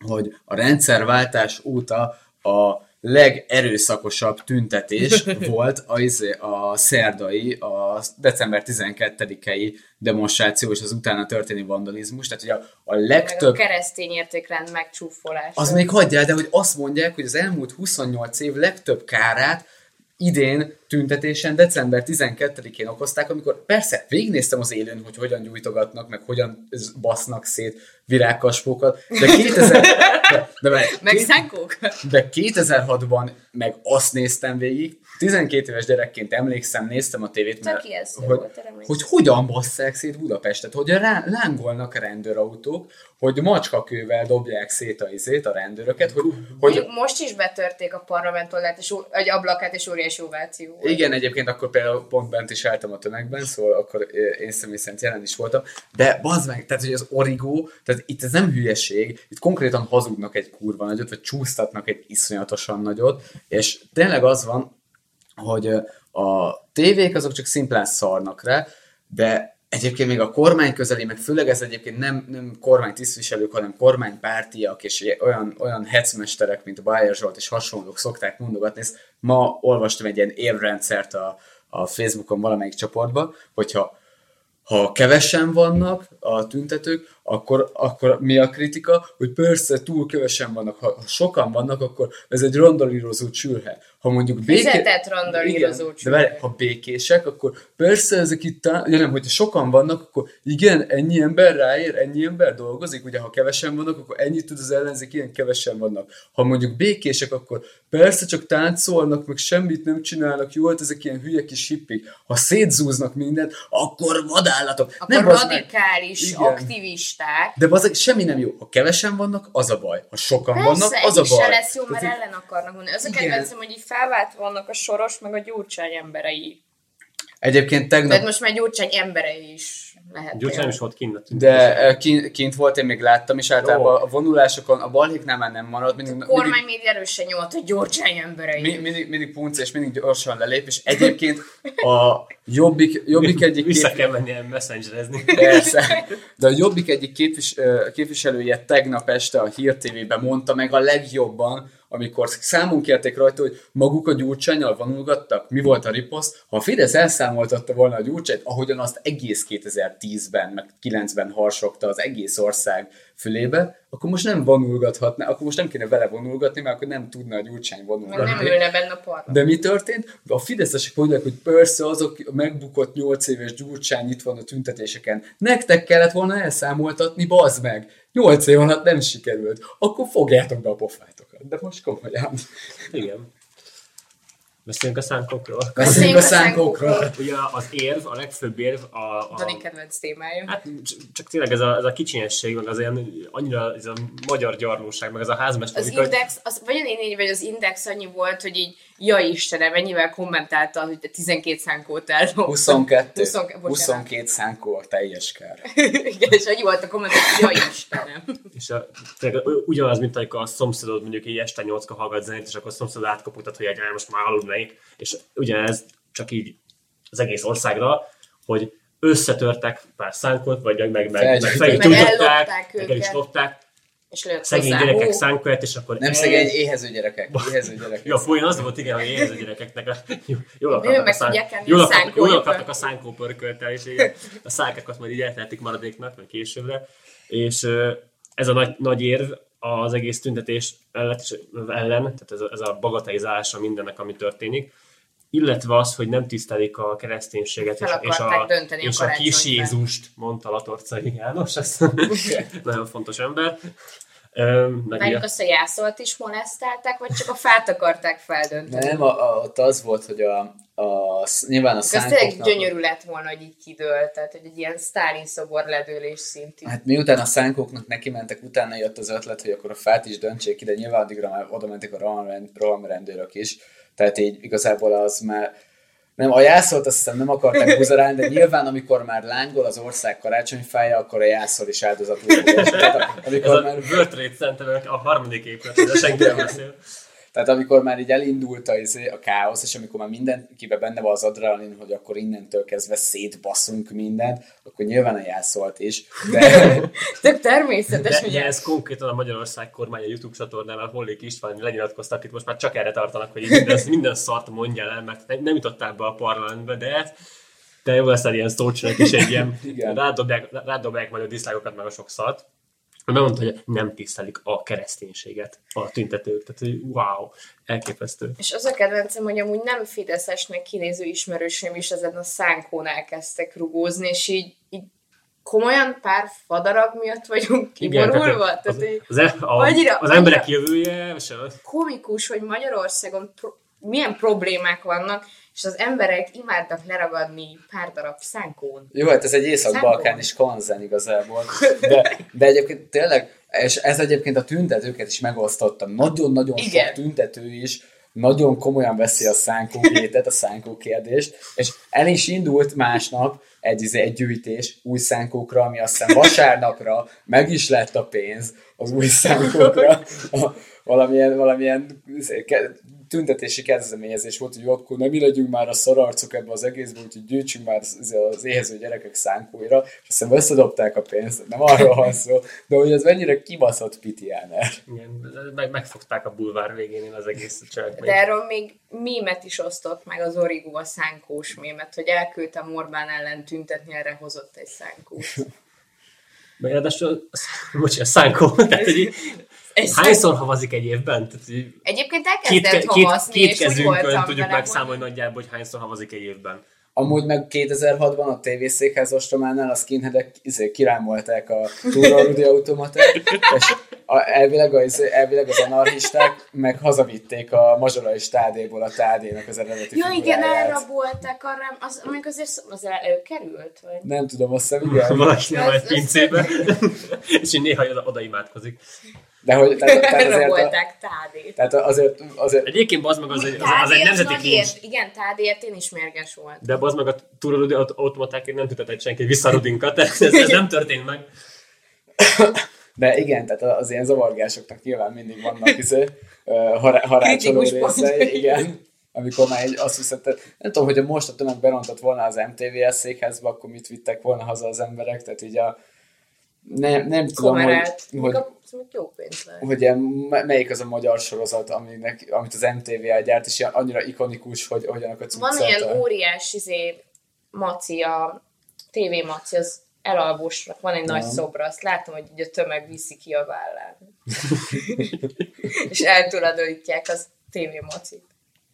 hogy a rendszerváltás óta a legerőszakosabb tüntetés <laughs> volt a, izé- a szerdai, a december 12-i demonstráció és az utána történő vandalizmus, tehát hogy a, a Meg a legtöbb keresztény értékrend megcsúfolása. az még hagyjál, de hogy azt mondják, hogy az elmúlt 28 év legtöbb kárát idén tüntetésen december 12-én okozták, amikor persze végignéztem az élőn, hogy hogyan gyújtogatnak, meg hogyan basznak szét virágkaspókat, de <laughs> 2000... De, de, Meg két- szánkók? de 2006-ban meg azt néztem végig, 12 éves gyerekként emlékszem, néztem a tévét, mert, hogy, volt, emlékszem. hogy hogyan basszák szét Budapestet, hogy rá, lángolnak a rendőrautók, hogy macskakővel dobják szét a izét, a rendőröket, hogy, hogy most is betörték a parlament oldalt, és, egy ablakát, és óriási ováció igen, egyébként akkor például pont bent is álltam a tömegben, szóval akkor én személy szerint jelen is voltam, de bazd meg, tehát hogy az origó, tehát itt ez nem hülyeség, itt konkrétan hazudnak egy kurva nagyot, vagy csúsztatnak egy iszonyatosan nagyot, és tényleg az van, hogy a tévék azok csak szimplán szarnak rá, de egyébként még a kormány közeli, meg főleg ez egyébként nem, nem kormány tisztviselők, hanem kormánypártiak és olyan, olyan hecmesterek, mint Bayer Zsolt és hasonlók szokták mondogatni. Ezt ma olvastam egy ilyen évrendszert a, a Facebookon valamelyik csoportba, hogyha ha kevesen vannak a tüntetők, akkor, akkor mi a kritika? Hogy persze túl kevesen vannak, ha, ha sokan vannak, akkor ez egy randalírozó csülhe. Ha mondjuk Fizetett randalírozó Igen, de csülhe. várj, ha békések, akkor persze ezek itt, tá- ja nem, hogyha sokan vannak, akkor igen, ennyi ember ráér, ennyi ember dolgozik, ugye ha kevesen vannak, akkor ennyit tud az ellenzék, ilyen kevesen vannak. Ha mondjuk békések, akkor persze csak táncolnak, meg semmit nem csinálnak, jó, hát ezek ilyen hülye kis hippik. Ha szétzúznak mindent, akkor állatok. Akkor nem, radikális Igen. Aktivisták. De bazeg, semmi nem jó. Ha kevesen vannak, az a baj. Ha sokan vannak, Persze, az a baj. lesz jó, mert Tehát ellen akarnak mondani. Az a kedvencem, hogy így felváltva vannak a Soros, meg a Gyurcsány emberei. Egyébként tegnap Tehát most már Gyurcsány emberei is lehet. Gyurcsány is volt kint. De kint, kint volt, én még láttam, és általában a vonulásokon a balhéknál már nem marad, mindig, A mindig, kormány még erősen nyomt, hogy Gyurcsány emberei. mi- mindig, mindig punc, és mindig gyorsan lelép, és egyébként a Jobbik, jobbik egyik Vissza kép... kell menni messengerezni. Persze. De a Jobbik egyik képvis, képviselője tegnap este a Hír TV-ben mondta meg a legjobban, amikor számon kérték rajta, hogy maguk a gyurcsányal vonulgattak, mi volt a riposzt, ha a Fidesz elszámoltatta volna a gyurcsányt, ahogyan azt egész 2010-ben, meg 9-ben harsogta az egész ország fülébe, akkor most nem vonulgathatná, akkor most nem kéne vele vonulgatni, mert akkor nem tudna a gyurcsány vonulgatni. nem ülne benne a parlament. De mi történt? A fideszesek mondják, hogy persze azok megbukott 8 éves gyurcsány itt van a tüntetéseken. Nektek kellett volna elszámoltatni, bazd meg! 8 év alatt nem sikerült. Akkor fogjátok be a pofátokat. De most komolyan. Igen. Beszéljünk a szánkokról. Beszéljünk a szánkókról. Ugye az érv, a legfőbb érv a... a Dani kedvenc témája. Hát csak tényleg ez a, ez a kicsinyesség, meg az ilyen annyira ez a magyar gyarlóság, meg ez a házmester, Az amikor- index, az, vagy én így, vagy az index annyi volt, hogy így, ja Istenem, mennyivel kommentálta, hogy te 12 szánkót elloptad. 22. 22, bocsánat. 22 szánkó a teljes kár. <laughs> Igen, és annyi volt a komment, hogy ja Istenem. És a, tényleg ugyanaz, mint amikor a szomszédod mondjuk így este nyolckor hallgat zenét, és akkor a szomszédod átkoputat, hogy egy "Á, most már aludnék. És ugyanez csak így az egész országra, hogy összetörtek pár szánkot, vagy meg, meg, meg, meg Felgyújtották. fel is Meg gyújtották, ellopták meg el is őket. lopták, És lőtt szegény hozzá. gyerekek Ó, szánkóját, és akkor Nem ez- szegény éhező gyerekek. Éhező gyerekek. Jó, a folyam az volt, igen, hogy éhező gyerekeknek a, jól akartak a, meg szán, jól akartak, jól akartak a szánkó pörköltel, és igen, a szákákat majd így eltehetik maradéknak, vagy későbbre. És ez a nagy, nagy érv az egész tüntetés ellen, ellen tehát ez a, ez a bagatelizálása mindennek, ami történik, illetve az, hogy nem tisztelik a kereszténységet, Fel és, és, a, dönteni a és a kis. Jézust, mondta Latorcai János, ez <laughs> nagyon fontos ember. Várjuk azt, a jászolt is molesztálták, vagy csak a fát akarták feldönteni? Nem, a, a, ott az volt, hogy a, a, nyilván a Ez tényleg szánkoknak... gyönyörű lett volna, hogy így kidőlt, tehát hogy egy ilyen Sztálin szobor ledőlés szintű. Hát miután a szánkóknak neki mentek, utána jött az ötlet, hogy akkor a fát is döntsék ki, de nyilván addigra már oda mentek a rohamrend- rohamrendőrök is. Tehát így igazából az már nem, a jászolt azt hiszem nem akarták buzerálni, de nyilván amikor már lángol az ország karácsonyfája, akkor a jászol is áldozatul. Tehát Ez amikor a már World Trade Center a harmadik épület, de senki nem beszél. Tehát amikor már így elindult a, izé, a káosz, és amikor már mindenkiben benne van az adrenalin, hogy akkor innentől kezdve szétbasszunk mindent, akkor nyilván a jászolt is. De, <laughs> Tök természetes, De, ugye? de ez konkrétan a Magyarország kormány a YouTube csatornán, a Hollék István lenyilatkoztak, itt most már csak erre tartanak, hogy minden, <laughs> minden szart mondjál el, mert nem, jutottál be a parlamentbe, de de jó leszel ilyen szócsőnek is egy ilyen, rádobják, rádobják majd a diszlágokat meg a sok szart. Bemondta, hogy nem tisztelik a kereszténységet a tüntetők. Tehát, hogy wow, elképesztő. És az a kedvencem, hogy amúgy nem fideszesnek kinéző ismerősöm is ezen a szánkón elkezdtek rugózni, és így, így komolyan pár fadarab miatt vagyunk kiborulva. tehát Tehát, az, így az, e- a, annyira- az emberek annyira- jövője, és a, komikus, hogy Magyarországon pro- milyen problémák vannak, és az emberek imádnak leragadni pár darab szánkón. jó, hát ez egy észak-balkán is konzen igazából. De, de egyébként tényleg, és ez egyébként a tüntetőket is megosztotta. Nagyon-nagyon sok tüntető is nagyon komolyan veszi a szánkókétet, a szánkó kérdést, és el is indult másnap egy, izé, egy gyűjtés új szánkókra, ami aztán vasárnapra meg is lett a pénz az új szánkókra. A, valamilyen, valamilyen izé, tüntetési kezdeményezés volt, hogy akkor nem mi legyünk már a szararcok ebbe az egészbe, úgyhogy gyűjtsünk már az, az éhező gyerekek szánkóira, és aztán összedobták a pénzt, nem arról van szó, de hogy ez mennyire kibaszott pitiáner. igen, meg, megfogták a bulvár végén az egész cselekményt. De erről még mémet is osztott meg az Origo, a szánkós mémet, hogy elküldtem Orbán ellen tüntetni, erre hozott egy szánkós. <laughs> Meg ráadásul, bocsánat, szánkó, <laughs> tehát hogy Egy hányszor havazik egy évben? Tehát, Egyébként két, elkezdett két, havazni, két és úgy kezünkön tudjuk vele, megszámolni nagyjából, hogy hányszor havazik egy évben. Amúgy meg 2006-ban a tévészékház ostrománál a skinheadek izé, kirámolták a Túra Rudi automatát, és a, elvileg, az, elvileg az anarchisták meg hazavitték a mazsorai stádéból a tádénak az eredeti Ja, igen, elrabolták arra, az, amikor azért az előkerült, vagy? Nem tudom, azt hiszem, igen. Valaki nem egy pincébe, <laughs> és így néha oda, oda imádkozik. De hogy, tehát, tehát <laughs> azért, a, tádét. tehát azért, azért Egyébként bazd meg az egy, az, az egy nemzeti kincs. Igen, tádért én is mérges volt. De bazd meg a túrolódi automatákért nem tudott egy senki vissza a rudinkat, ez, ez nem történt meg. <laughs> De igen, tehát az ilyen zavargásoknak nyilván mindig vannak izé, hará- harácsoló pontjai. igen. Amikor már egy, azt hiszed, tehát nem tudom, hogy most a tömeg berontott volna az MTVS székházba, akkor mit vittek volna haza az emberek, tehát így a nem, nem tudom, hogy, Kamerát. hogy, szóval jó pénz lehet. hogy melyik az a magyar sorozat, aminek, amit az MTV elgyárt, és ilyen annyira ikonikus, hogy hogy annak a Van cuccát ilyen óriás izé, maci, a TV maci, az elalvosnak van egy nagy Nem. szobra, azt látom, hogy a tömeg viszi ki a vállán. <laughs> és eltulajdonítják az TV macit.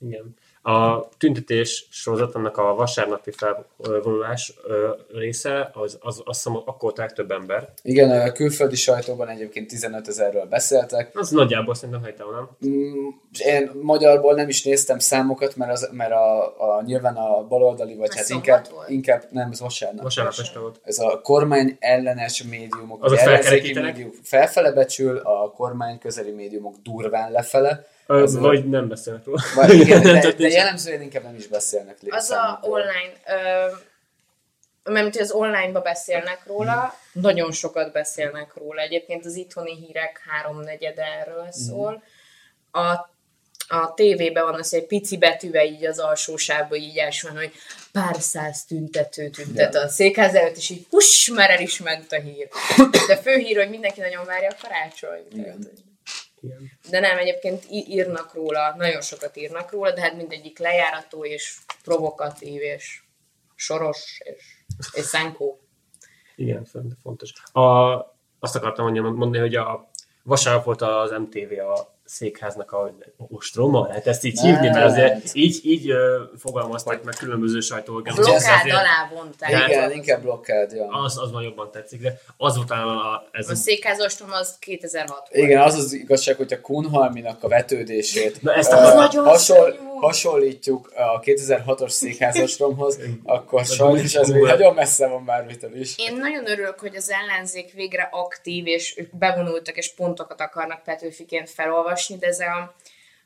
Igen. A tüntetés sorozat, annak a vasárnapi felvonulás része, az, az azt hiszem, akkor a legtöbb ember. Igen, a külföldi sajtóban egyébként 15 ezerről beszéltek, Az nagyjából szerintem helytálló, nem? Mm, én magyarból nem is néztem számokat, mert, az, mert a, a, nyilván a baloldali, vagy Ez hát inkább, volt? inkább, nem, ez vasárnap. Vasárnap este volt. Ez a kormány ellenes médiumok, Azok vagy ellenzéki médiumok felfele becsül, a kormány közeli médiumok durván lefele. Az- vagy nem beszélnek róla. Vagy igen, de, de jellemzően inkább nem is beszélnek Az a online, ö, mert hogy az online-ba beszélnek róla, nagyon sokat beszélnek róla. Egyébként az itthoni hírek háromnegyed erről szól. A, a tévében van az, hogy egy pici betűvel így az alsó sávba így első van, hogy pár száz tüntető tüntet a székház előtt, és így huss, már el is ment a hír. De fő hír, hogy mindenki nagyon várja a karácsonyt. Igen. de nem, egyébként írnak róla, nagyon sokat írnak róla, de hát mindegyik lejárató és provokatív és soros és, és szánkó. Igen, fontos. A, azt akartam mondani, hogy a vasárnap volt az MTV a székháznak a ostroma, lehet ezt így hívni, mert azért így, így fogalmazták meg különböző sajtóorganizációk. Blokád azért alá vonták. Igen, inkább blokkád, ja. Az, az van jobban tetszik, de az volt a, a, ez A a, székházostrom az 2006 volt. Igen, az az igazság, hogy a Kunhalminak a vetődését Na, ezt akartam. Nagyon hasonl, hasonlítjuk a 2006-os székházastromhoz, akkor sajnos ez még nagyon messze van bármitől is. Én nagyon örülök, hogy az ellenzék végre aktív, és ők bevonultak, és pontokat akarnak Petőfiként felolvasni, de ez a,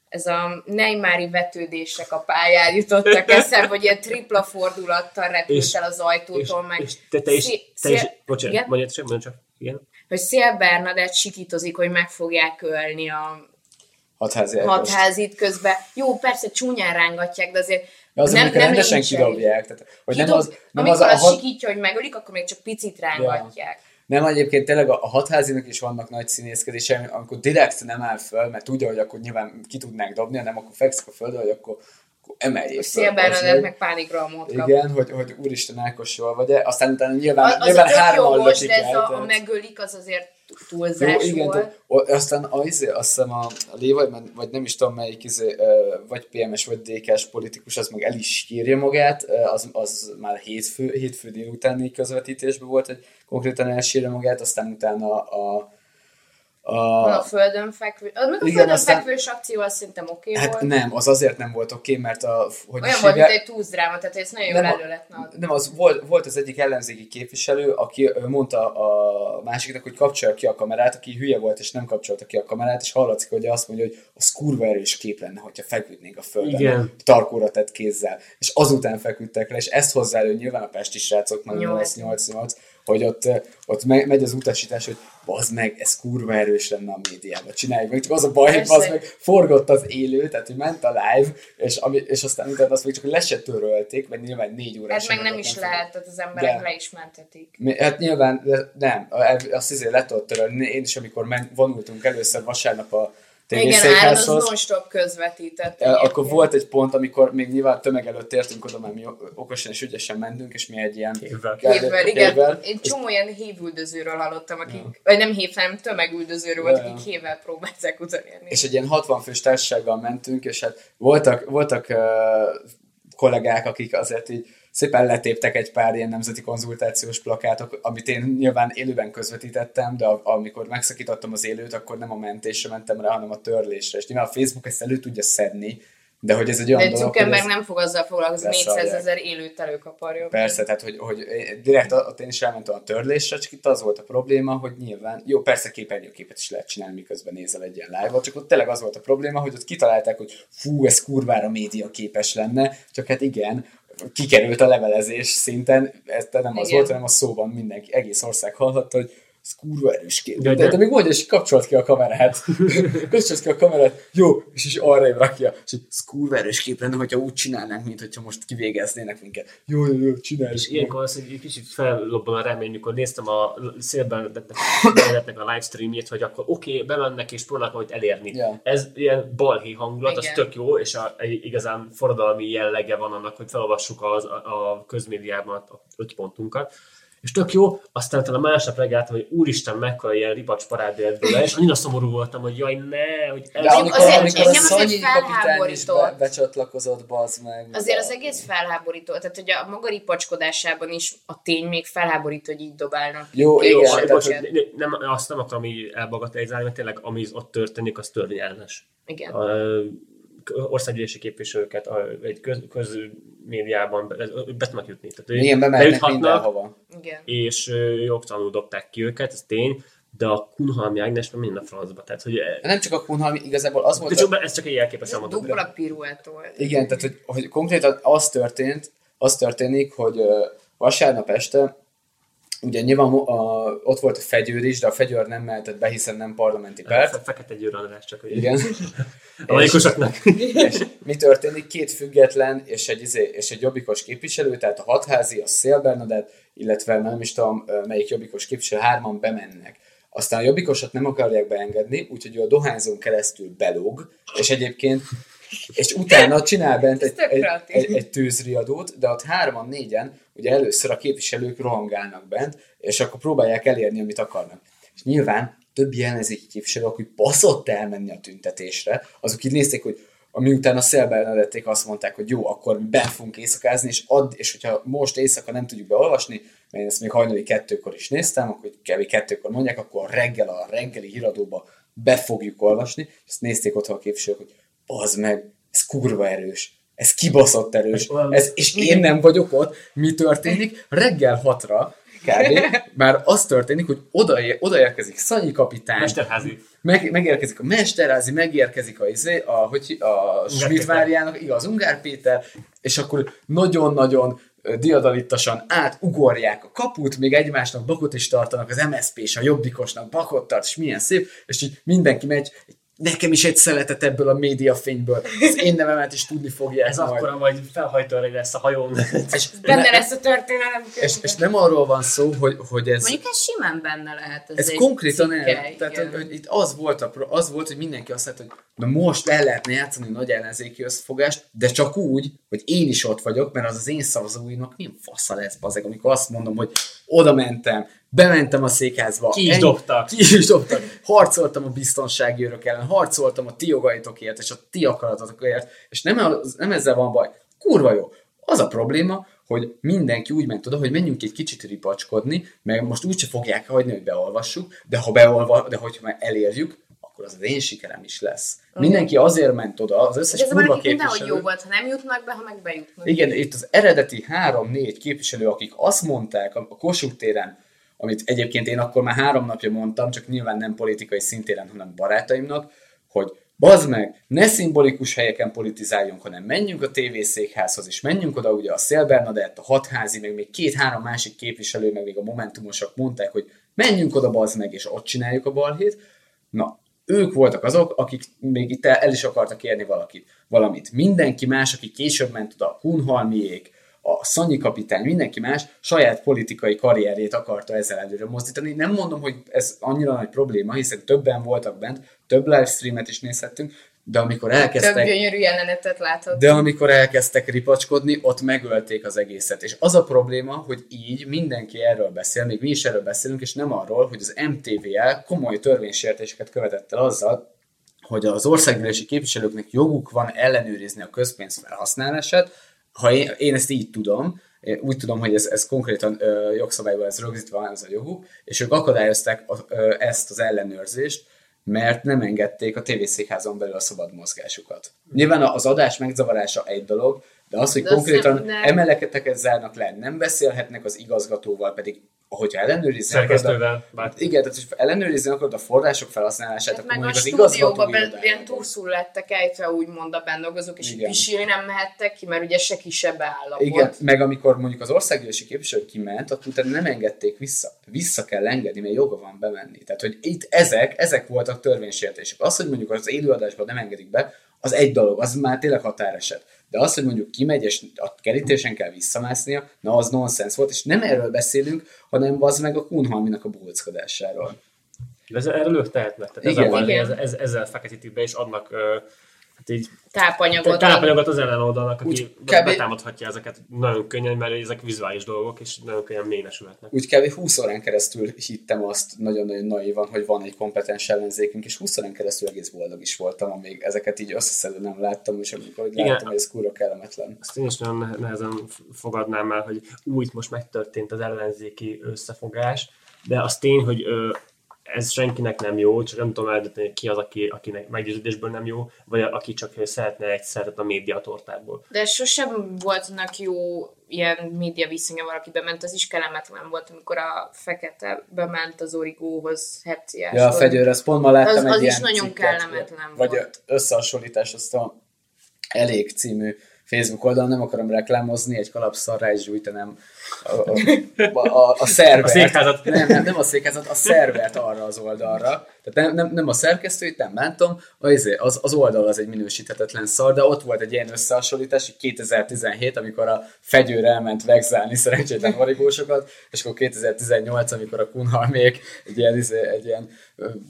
ez a Neymári vetődések a pályán jutottak eszembe, hogy ilyen tripla fordulattal repült És- el az és, ajtótól, meg és te, te is, Szé- te is, Szél- bocsánat, mondjad csak, mondjad csak, igen. hogy Szél Bernadett sikítozik, hogy meg fogják ölni a Hatházi hatházit közben. Jó, persze csúnyán rángatják, de azért De azért nem, rendesen kidobják. Tehát, hogy nem Kidob, az, nem amikor az a, azt hat, sikítja, hogy megölik, akkor még csak picit rángatják. Nem egyébként tényleg a, a hatházinak is vannak nagy színészkedései, amikor direkt nem áll föl, mert tudja, hogy akkor nyilván ki tudnák dobni, hanem akkor fekszik a földre, hogy akkor emeljék Szél föl. Bernadett Az meg pánikrohamot. Igen, hogy, hogy úristen Ákos jól vagy Aztán utána nyilván, Az, az nyilván a jogos, lökik de ez a, a megölik, az azért Jó, túlzás igen, volt. tehát, aztán a, izé, azt hiszem a, a Lévaj, vagy nem is tudom melyik, izé, vagy PMS, vagy DK-s politikus, az meg el is írja magát, az, az már hétfő, hétfő délutáni közvetítésben volt, hogy konkrétan elsírja magát, aztán utána a, Van a a földön fekvő. Az meg a Igen, földön aztán- fekvős akció az szerintem oké okay hát volt. nem, az azért nem volt oké, mert a, hogy Olyan is volt, mint egy túzdráma, tehát ez nagyon jól Nem a- elő adni. Nem, az volt, volt az egyik ellenzéki képviselő, aki mondta a másiknak, hogy kapcsolja ki a kamerát, aki hülye volt, és nem kapcsolta ki a kamerát, és hallatszik, hogy azt mondja, hogy az kurva erős kép lenne, hogyha feküdnénk a földön, Igen. tarkóra tett kézzel. És azután feküdtek le, és ezt hozzá elő nyilván a pesti srácok, meg Nyolc. 888, hogy ott, ott me- megy az utasítás, hogy bazd meg, ez kurva erős lenne a médiában, csináljuk meg. Csak az a baj, hogy bazd meg, forgott az élő, tehát hogy ment a live, és, ami, és aztán utána azt még csak le se törölték, mert nyilván négy órás. Hát meg nem is lehet, tehát az emberek De. le is mentetik. Hát nyilván, de nem, azt izé le tudod törölni. Én is, amikor men, vonultunk először vasárnap a Igen, Áron az non-stop közvetített. eh, akkor volt egy pont, amikor még nyilván tömeg előtt értünk oda, mert mi okosan és ügyesen mentünk, és mi egy ilyen... Évvel. Hívvel, igen. Hévvel. Én csomó ilyen hívüldözőről hallottam, akik, vagy nem hív, hanem tömegüldözőről volt, Ja, ja. akik hévvel próbálták utolérni. és egy ilyen 60 fős társasággal mentünk, és hát voltak, voltak uh, kollégák, akik azért így szépen letéptek egy pár ilyen nemzeti konzultációs plakátok, amit én nyilván élőben közvetítettem, de amikor megszakítottam az élőt, akkor nem a mentésre mentem rá, hanem a törlésre. És nyilván a Facebook ezt elő tudja szedni, de hogy ez egy olyan de dolog, hogy ez... nem fog azzal foglalkozni, 400 ezer élőt előkaparja. Persze, tehát hogy, hogy direkt ott én is elmentem a törlésre, csak itt az volt a probléma, hogy nyilván, jó, persze képernyőképet is lehet csinálni, miközben nézel egy ilyen live csak ott tényleg az volt a probléma, hogy ott kitalálták, hogy fú, ez kurvára média képes lenne, csak hát igen, kikerült a levelezés szinten, ez nem igen. az volt, hanem a szóban mindenki, egész ország hallhatta, hogy ez kurva erős kép. De, de, de, még mondja, és kapcsolt ki a kamerát. <laughs> kapcsolt ki a kamerát, jó, és is arra rakja. És ez kurva erős kép lenne, hogyha úgy csinálnánk, mint hogyha most kivégeznének minket. Jó, jó, jó, csinálj. És ilyenkor az, hogy egy kicsit fellobban a remény, amikor néztem a szélben a livestreamjét, hogy akkor oké, okay, bemennek és próbálnak majd elérni. Yeah. Ez ilyen balhé hangulat, Igen. az tök jó, és a, igazán forradalmi jellege van annak, hogy felolvassuk az, a, a közmédiában a öt pontunkat és tök jó, aztán utána másnap reggel hogy úristen, mekkora ilyen ripacs parád le, és annyira szomorú voltam, hogy jaj, ne, hogy ez... De amikor, azért, amikor a Szanyi kapitány is be, becsatlakozott, bazd meg. Azért az egész felháborító, tehát hogy a maga ripacskodásában is a tény még felháborító, hogy így dobálnak. Jó, jó igen. Bocs, hogy... nem, azt nem akarom így elbagatelizálni, mert tényleg ami ott történik, az törvényellenes. Igen. A, országgyűlési képviselőket a, egy köz, közmédiában be, be tudnak jutni. Tehát Igen, bemehetnek. Igen. És jogtalanul dobták ki őket, ez tény, de a Kunhalmi Ágnes már minden a francba. Tehát, hogy nem csak a Kunhalmi, igazából az volt... De csak, a... ez csak egy jelképes Ez dupla piruett volt. Igen, tehát hogy, hogy konkrétan az történt, az történik, hogy vasárnap este ugye nyilván a, ott volt a fegyőr is, de a fegyőr nem mehetett be, hiszen nem parlamenti párt. Fe, fekete győr András csak, hogy Igen. a laikusoknak. és mi történik? Két független és egy, izé, és egy jobbikos képviselő, tehát a hatházi, a Szél Bernadett, illetve nem is tudom, melyik jobbikos képviselő, hárman bemennek. Aztán a jobbikosat nem akarják beengedni, úgyhogy ő a dohányzón keresztül belóg, és egyébként és utána csinál bent egy, egy, egy, egy tűzriadót, de ott hárman, négyen, ugye először a képviselők rohangálnak bent, és akkor próbálják elérni, amit akarnak. És nyilván többi ellenzéki képviselő, akik baszott elmenni a tüntetésre, azok így nézték, hogy miután a Bernadették azt mondták, hogy jó, akkor mi ben fogunk éjszakázni, és, add, és hogyha most éjszaka nem tudjuk beolvasni, mert én ezt még hajnali kettőkor is néztem, akkor kb. kettőkor mondják, akkor reggel a reggeli híradóba be fogjuk olvasni, és ezt nézték otthon a képviselők, hogy az meg, ez kurva erős, ez kibaszott erős, ez, és én nem vagyok ott, mi történik? Reggel hatra, kb. <laughs> Már az történik, hogy oda, odaérkezik Szanyi kapitány. Mesterházi. Meg, megérkezik a Mesterházi, megérkezik a, izé, a, hogy, a Schmidt igaz, Ungár Péter, és akkor nagyon-nagyon diadalittasan átugorják a kaput, még egymásnak bakot is tartanak, az MSZP és a Jobbikosnak bakot tart, és milyen szép, és így mindenki megy, egy nekem is egy szeletet ebből a médiafényből. Az én nevemet is tudni fogja. Ez majd. akkor majd felhajtóra lesz a hajón. <laughs> És benne ne, lesz a történelem. És, és, nem arról van szó, hogy, hogy ez... Mondjuk ez simán benne lehet. Ez, ez konkrétan el. Tehát, hogy, hogy, itt az volt, a, az volt, hogy mindenki azt mondta, hogy na most el lehetne játszani nagy ellenzéki összefogást, de csak úgy, hogy én is ott vagyok, mert az az én szavazóinak milyen fasza lesz, bazeg, amikor azt mondom, hogy oda mentem, bementem a székházba. Ki is dobtak. Ki is dobtak. Harcoltam a biztonsági örök ellen, harcoltam a ti jogaitokért, és a ti akaratotokért, és nem, nem ezzel van baj. Kurva jó. Az a probléma, hogy mindenki úgy ment oda, hogy menjünk egy kicsit ripacskodni, mert most úgyse fogják hagyni, hogy beolvassuk, de ha beolva, de hogyha már elérjük, akkor az az én sikerem is lesz. Okay. Mindenki azért ment oda, az összes kurva képviselő. jó volt, ha nem jutnak be, ha meg bejutnak. Igen, itt az eredeti három-négy képviselő, akik azt mondták a Kossuth téren, amit egyébként én akkor már három napja mondtam, csak nyilván nem politikai szintéren, hanem barátaimnak, hogy bazd meg, ne szimbolikus helyeken politizáljunk, hanem menjünk a tévészékházhoz, és menjünk oda, ugye a Szél Bernadett, a hatházi, meg még két-három másik képviselő, meg még a momentumosok mondták, hogy menjünk oda, bazd meg, és ott csináljuk a balhét. Na, ők voltak azok, akik még itt el is akartak érni valakit, valamit. Mindenki más, aki később ment oda, a Kunhalmiék, a Szanyi kapitány, mindenki más saját politikai karrierjét akarta ezzel előre mozdítani. Nem mondom, hogy ez annyira nagy probléma, hiszen többen voltak bent, több livestreamet is nézhettünk, de amikor elkezdtek... Több gyönyörű jelenetet láthattunk. De amikor elkezdtek ripacskodni, ott megölték az egészet. És az a probléma, hogy így mindenki erről beszél, még mi is erről beszélünk, és nem arról, hogy az MTVL komoly törvénysértéseket követett el azzal, hogy az országgyűlési képviselőknek joguk van ellenőrizni a közpénz felhasználását, ha én, én ezt így tudom, Én úgy tudom, hogy ez, ez konkrétan ö, jogszabályban ez rögzítve van ez a joguk, és ők akadályozták a, ö, ezt az ellenőrzést, mert nem engedték a tévészékházon belül a szabad mozgásukat. Nyilván az adás megzavarása egy dolog, de az, hogy De konkrétan nem- nem. emeleketeket zárnak le, nem beszélhetnek az igazgatóval, pedig hogyha ellenőrizni akarod, Szerkesztővel, bár igen, tehát hogy ellenőrizni akarod a források felhasználását, Hát akkor meg a az igazgató stúdióban be, ilyen turszul lettek ejtve, úgymond a bennolgozók, és Igen. pisilni nem mehettek ki, mert ugye se kisebb állapot. Igen, meg amikor mondjuk az országgyűlési képviselő kiment, akkor utána nem engedték vissza. Vissza kell engedni, mert joga van bemenni. Tehát, hogy itt ezek, ezek voltak törvénysértések. Az, hogy mondjuk az élőadásban nem engedik be, az egy dolog, az már tényleg határeset. De az, hogy mondjuk kimegy, és a kerítésen kell visszamásznia, na az nonsens volt, és nem erről beszélünk, hanem az meg a Kunhalminak a bóckodásáról. De ez, erről ők tehetnek. Tehát Igen. ez a baj, ez, ez, ezzel feketítik be, és adnak ö, hát így Tápanyagot. tápanyagot az ellenoldalnak, aki Úgy kb. betámadhatja ezeket nagyon könnyen, mert ezek vizuális dolgok, és nagyon könnyen mélyesülhetnek. úgy kb. 20 órán keresztül hittem azt nagyon-nagyon naivan, hogy van egy kompetens ellenzékünk, és 20 órán keresztül egész boldog is voltam, amíg ezeket így összeszedve nem láttam, és amikor így Igen. láttam, hogy ez kurva kellemetlen. Azt én is nagyon ne- nehezen fogadnám el, hogy úgy most megtörtént az ellenzéki összefogás, de az tény, hogy ö, ez senkinek nem jó, csak nem tudom eldönteni, ki az, aki, akinek meggyőződésből nem jó, vagy aki csak szeretne egy szeretet a médiatortából. De sosem voltnak jó ilyen média viszonya, valaki bement, az is kellemetlen volt, amikor a fekete bement az origóhoz hepciás. Ja, a fegyőr, ezt pont ma láttam Az- egy az is ilyen nagyon cikket, kellemetlen Vagy volt. összehasonlítás, azt a Elég című Facebook oldalon, nem akarom reklámozni, egy kalapszarrá is gyújtanám a, a, a, a szervert. A székházat. Nem, nem, nem a székházat, a szervert arra az oldalra. Tehát nem, nem, nem a szerkesztőit, nem bántom, az, az, az oldal az egy minősíthetetlen szar, de ott volt egy ilyen összehasonlítás, hogy 2017, amikor a fegyőr elment vegzálni szerencsétlen origósokat, és akkor 2018, amikor a kunhalmék egy ilyen, izé, egy ilyen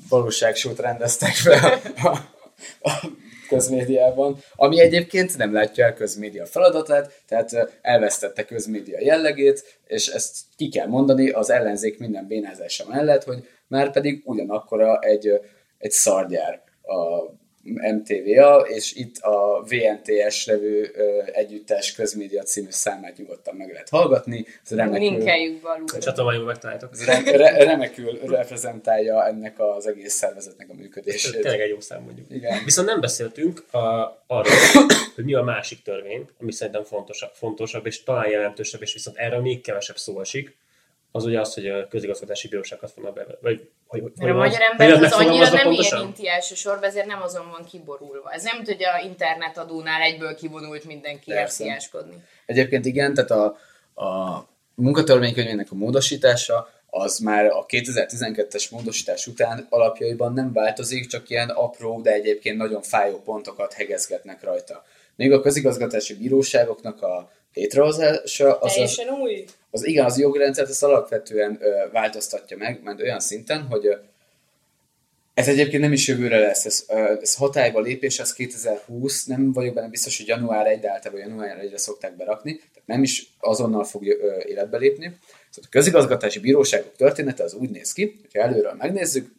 valóságsót rendeztek fel a, a, a közmédiában, ami egyébként nem látja el közmédia feladatát, tehát elvesztette közmédia jellegét, és ezt ki kell mondani az ellenzék minden bénázása mellett, hogy már pedig ugyanakkora egy, egy szargyár a MTVA, és itt a VNTS levő együttes közmédia című számát nyugodtan meg lehet hallgatni. Ez remekül, Linkeljük be alul. Csatornájukban megtaláltok. ez re, re, remekül reprezentálja ennek az egész szervezetnek a Ez működését. tényleg egy jó szám mondjuk. Igen. Viszont nem beszéltünk a, arról, hogy mi a másik törvény, ami szerintem fontosabb, fontosabb és talán jelentősebb, és viszont erről még kevesebb szó esik, az ugye az, hogy a közigazgatási bíróságot fognak be, vagy hogy, hogy, Mert a magyar ember az annyira megfogalmazva nem pontosan? érinti elsősorban, ezért nem azon van kiborulva. Ez nem, hogy a internetadónál egyből kivonult mindenki Persze. erciáskodni. Egyébként igen, tehát a, a munkatörvénykönyvének a módosítása az már a 2012-es módosítás után alapjaiban nem változik, csak ilyen apró, de egyébként nagyon fájó pontokat hegezgetnek rajta. Még a közigazgatási bíróságoknak a létrehozása az, az, Teljesen új. az igen, az jogrendszert az alapvetően ö, változtatja meg, mert olyan szinten, hogy ö, ez egyébként nem is jövőre lesz, ez, ö, ez hatályba lépés, az 2020, nem vagyok benne biztos, hogy január 1, de általában január 1-re szokták berakni, tehát nem is azonnal fog ö, életbe lépni. Szóval a közigazgatási bíróságok története az úgy néz ki, hogyha előről megnézzük,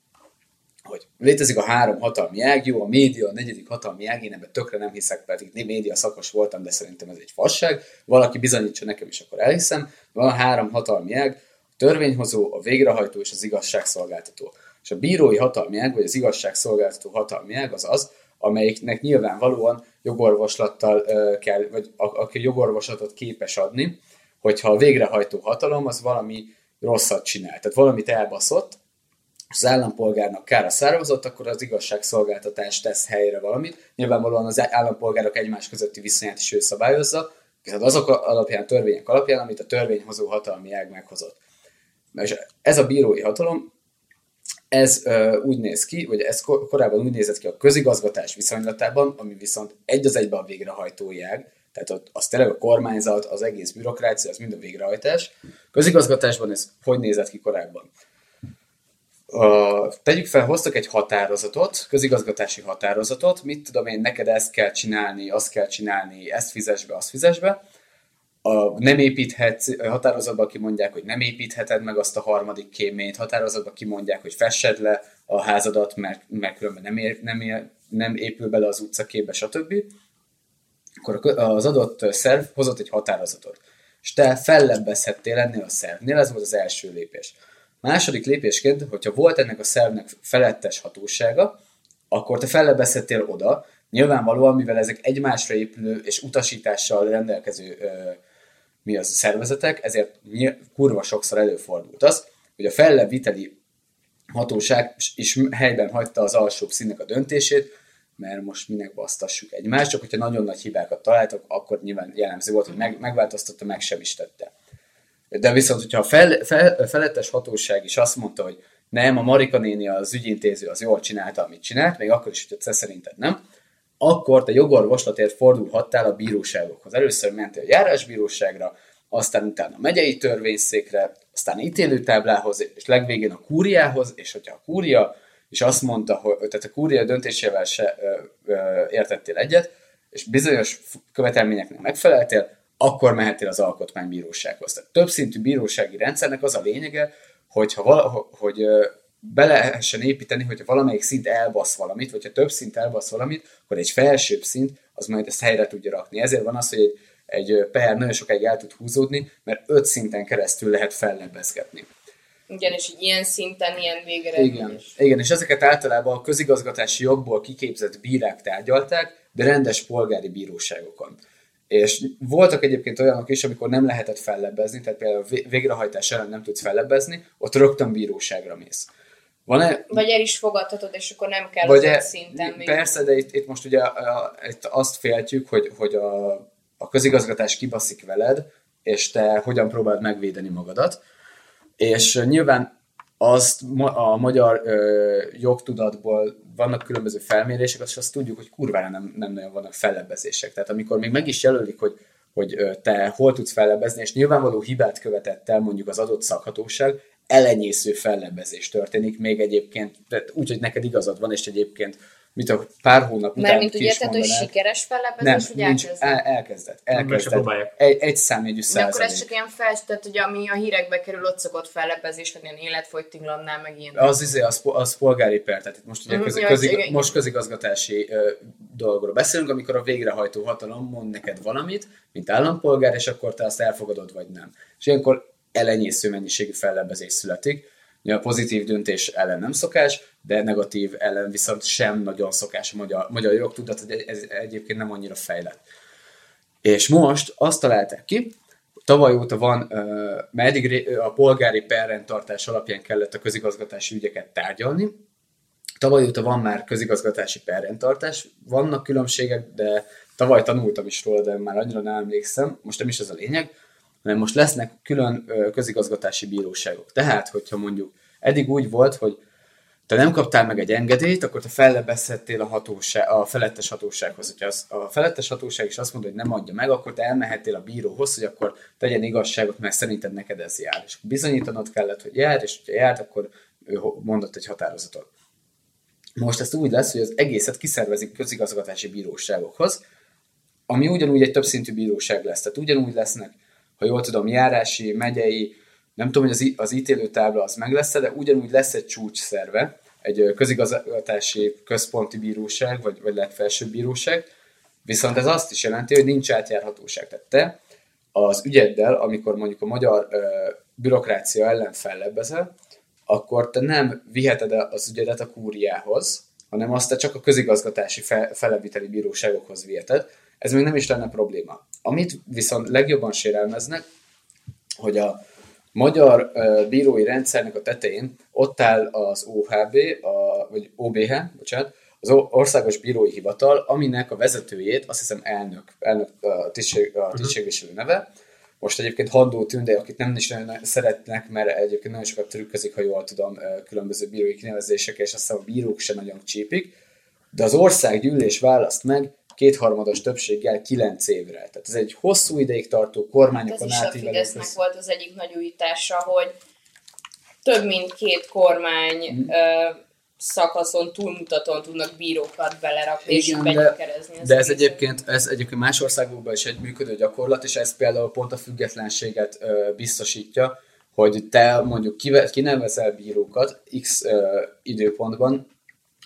hogy létezik a három hatalmi ág, jó, a média a negyedik hatalmi ág, én ebben tökre nem hiszek, pedig én média szakos voltam, de szerintem ez egy fasság. Valaki bizonyítsa nekem is, akkor elhiszem. Van három hatalmi ág, a törvényhozó, a végrehajtó és az igazságszolgáltató. És a bírói hatalmi ág, vagy az igazságszolgáltató hatalmi ág az az, amelyiknek nyilvánvalóan jogorvoslattal ö, kell, vagy aki jogorvoslatot képes adni, hogyha a végrehajtó hatalom az valami rosszat csinál. Tehát valamit elbaszott, az állampolgárnak kára származott, akkor az igazságszolgáltatás tesz helyre valamit. Nyilvánvalóan az állampolgárok egymás közötti viszonyát is ő szabályozza, viszont azok alapján, a törvények alapján, amit a törvényhozó hatalmi ág meghozott. És ez a bírói hatalom, ez úgy néz ki, vagy ez kor- korábban úgy nézett ki a közigazgatás viszonylatában, ami viszont egy az egyben a végrehajtói ág, tehát az tényleg a kormányzat, az egész bürokrácia, az mind a végrehajtás. Közigazgatásban ez hogy nézett ki korábban? Uh, tegyük fel, hoztak egy határozatot, közigazgatási határozatot, mit tudom én, neked ezt kell csinálni, azt kell csinálni, ezt fizes be, azt fizes be. A, nem építhetsz, határozatban kimondják, hogy nem építheted meg azt a harmadik kéményt, határozatban kimondják, hogy fessed le a házadat, mert, mert különben nem, ér, nem, ér, nem épül bele az utcaképbe, stb. Akkor az adott szerv hozott egy határozatot. És te fellebbezhettél ennél a szervnél, ez volt az első lépés. Második lépésként, hogyha volt ennek a szervnek felettes hatósága, akkor te fellebbezhettél oda, nyilvánvalóan, mivel ezek egymásra épülő és utasítással rendelkező ö, mi az szervezetek, ezért kurva sokszor előfordult az, hogy a fellebbviteli hatóság is helyben hagyta az alsóbb színnek a döntését, mert most minek basztassuk egymást, csak hogyha nagyon nagy hibákat találtak, akkor nyilván jellemző volt, hogy meg, megváltoztatta, meg sem is tette. De viszont, hogyha a fel, fel, felettes hatóság is azt mondta, hogy nem, a Marika néni az ügyintéző az jól csinálta, amit csinált, még akkor is, hogy te szerinted nem, akkor te jogorvoslatért fordulhattál a bíróságokhoz. Először mentél a járásbíróságra, aztán utána a megyei törvényszékre, aztán ítélőtáblához, és legvégén a kúriához, és hogyha a kúria, és azt mondta, hogy tehát a kúria döntésével se ö, ö, értettél egyet, és bizonyos követelményeknek megfeleltél, akkor mehetél az alkotmánybírósághoz. Tehát többszintű bírósági rendszernek az a lényege, hogyha vala, hogy be lehessen építeni, hogyha valamelyik szint elbasz valamit, vagy ha több szint elbasz valamit, akkor egy felsőbb szint az majd ezt helyre tudja rakni. Ezért van az, hogy egy, egy per nagyon sokáig el tud húzódni, mert öt szinten keresztül lehet fellebbezgetni. Igen, és így ilyen szinten, ilyen végre. Igen, igen, és ezeket általában a közigazgatási jogból kiképzett bírák tárgyalták, de rendes polgári bíróságokon. És voltak egyébként olyanok is, amikor nem lehetett fellebbezni, tehát például végrehajtás ellen nem tudsz fellebbezni, ott rögtön bíróságra mész. Van-e, vagy el is fogadhatod, és akkor nem kell vagy e, szinten még. Persze, de itt, itt most ugye a, a, itt azt féltjük, hogy, hogy a, a közigazgatás kibaszik veled, és te hogyan próbáld megvédeni magadat. És nyilván azt a magyar ö, jogtudatból vannak különböző felmérések, és azt tudjuk, hogy kurvára nem, nem nagyon vannak fellebbezések. Tehát amikor még meg is jelölik, hogy, hogy te hol tudsz fellebbezni, és nyilvánvaló hibát követett el mondjuk az adott szakhatóság, elenyésző fellebbezés történik, még egyébként, úgy, hogy neked igazad van, és egyébként mit a pár hónap után Mert mint úgy érted, hogy sikeres fellebbezés, hogy nincs, el, elkezdett. elkezdett. Egy, egy számjegyű százalék. De akkor ez csak ilyen fel, tehát hogy ami a hírekbe kerül, ott szokott fellebbezés, vagy ilyen életfogytiglannál, meg ilyen. Az, izé, az, az polgári per, tehát itt most ugye mm, közi, közig, most közigazgatási ö, dolgokról beszélünk, amikor a végrehajtó hatalom mond neked valamit, mint állampolgár, és akkor te azt elfogadod, vagy nem. És ilyenkor elenyésző mennyiségű fellebbezés születik. A pozitív döntés ellen nem szokás, de negatív ellen viszont sem nagyon szokás a magyar, magyar jogtudat, hogy ez egyébként nem annyira fejlett. És most azt találták ki, tavaly óta van, mert eddig a polgári perrendtartás alapján kellett a közigazgatási ügyeket tárgyalni, tavaly óta van már közigazgatási perrendtartás, vannak különbségek, de tavaly tanultam is róla, de már annyira nem emlékszem, most nem is ez a lényeg, hanem most lesznek külön közigazgatási bíróságok. Tehát, hogyha mondjuk eddig úgy volt, hogy te nem kaptál meg egy engedélyt, akkor te fellebezhettél a, hatóság, a felettes hatósághoz. Hogyha az, a felettes hatóság is azt mondja, hogy nem adja meg, akkor te elmehettél a bíróhoz, hogy akkor tegyen igazságot, mert szerinted neked ez jár. És bizonyítanod kellett, hogy jár, és hogyha járt, akkor ő mondott egy határozatot. Most ezt úgy lesz, hogy az egészet kiszervezik közigazgatási bíróságokhoz, ami ugyanúgy egy többszintű bíróság lesz. Tehát ugyanúgy lesznek ha jól tudom, járási, megyei, nem tudom, hogy az, az ítélőtábla az meg lesz de ugyanúgy lesz egy csúcs szerve, egy közigazgatási központi bíróság, vagy, vagy legfelsőbb bíróság, viszont ez azt is jelenti, hogy nincs átjárhatóság. Tehát te az ügyeddel, amikor mondjuk a magyar ö, bürokrácia ellen fellebbezel, akkor te nem viheted az ügyedet a kúriához, hanem azt te csak a közigazgatási fe, felebíteli bíróságokhoz viheted, ez még nem is lenne probléma. Amit viszont legjobban sérelmeznek, hogy a magyar uh, bírói rendszernek a tetején ott áll az OHB, a, vagy OBH, bocsánat, az Országos Bírói Hivatal, aminek a vezetőjét, azt hiszem elnök, elnök a, tisztség, a mhm. tisztségviselő neve. Most egyébként Handó Tünde, akit nem is nagyon szeretnek, mert egyébként nagyon sokat trükközik, ha jól tudom, különböző bírói kinevezések, és aztán a bírók sem nagyon csípik. De az országgyűlés választ meg kétharmados többséggel kilenc évre. Tehát ez egy hosszú ideig tartó kormányokon átívelő. Ez is a Fidesznek volt az egyik nagy újítása, hogy több mint két kormány mm. ö, szakaszon túlmutatóan tudnak bírókat belerakni Igen, és de, de ez egyébként, ez egyébként más országokban is egy működő gyakorlat, és ez például pont a függetlenséget ö, biztosítja, hogy te mondjuk kinevezel bírókat x ö, időpontban,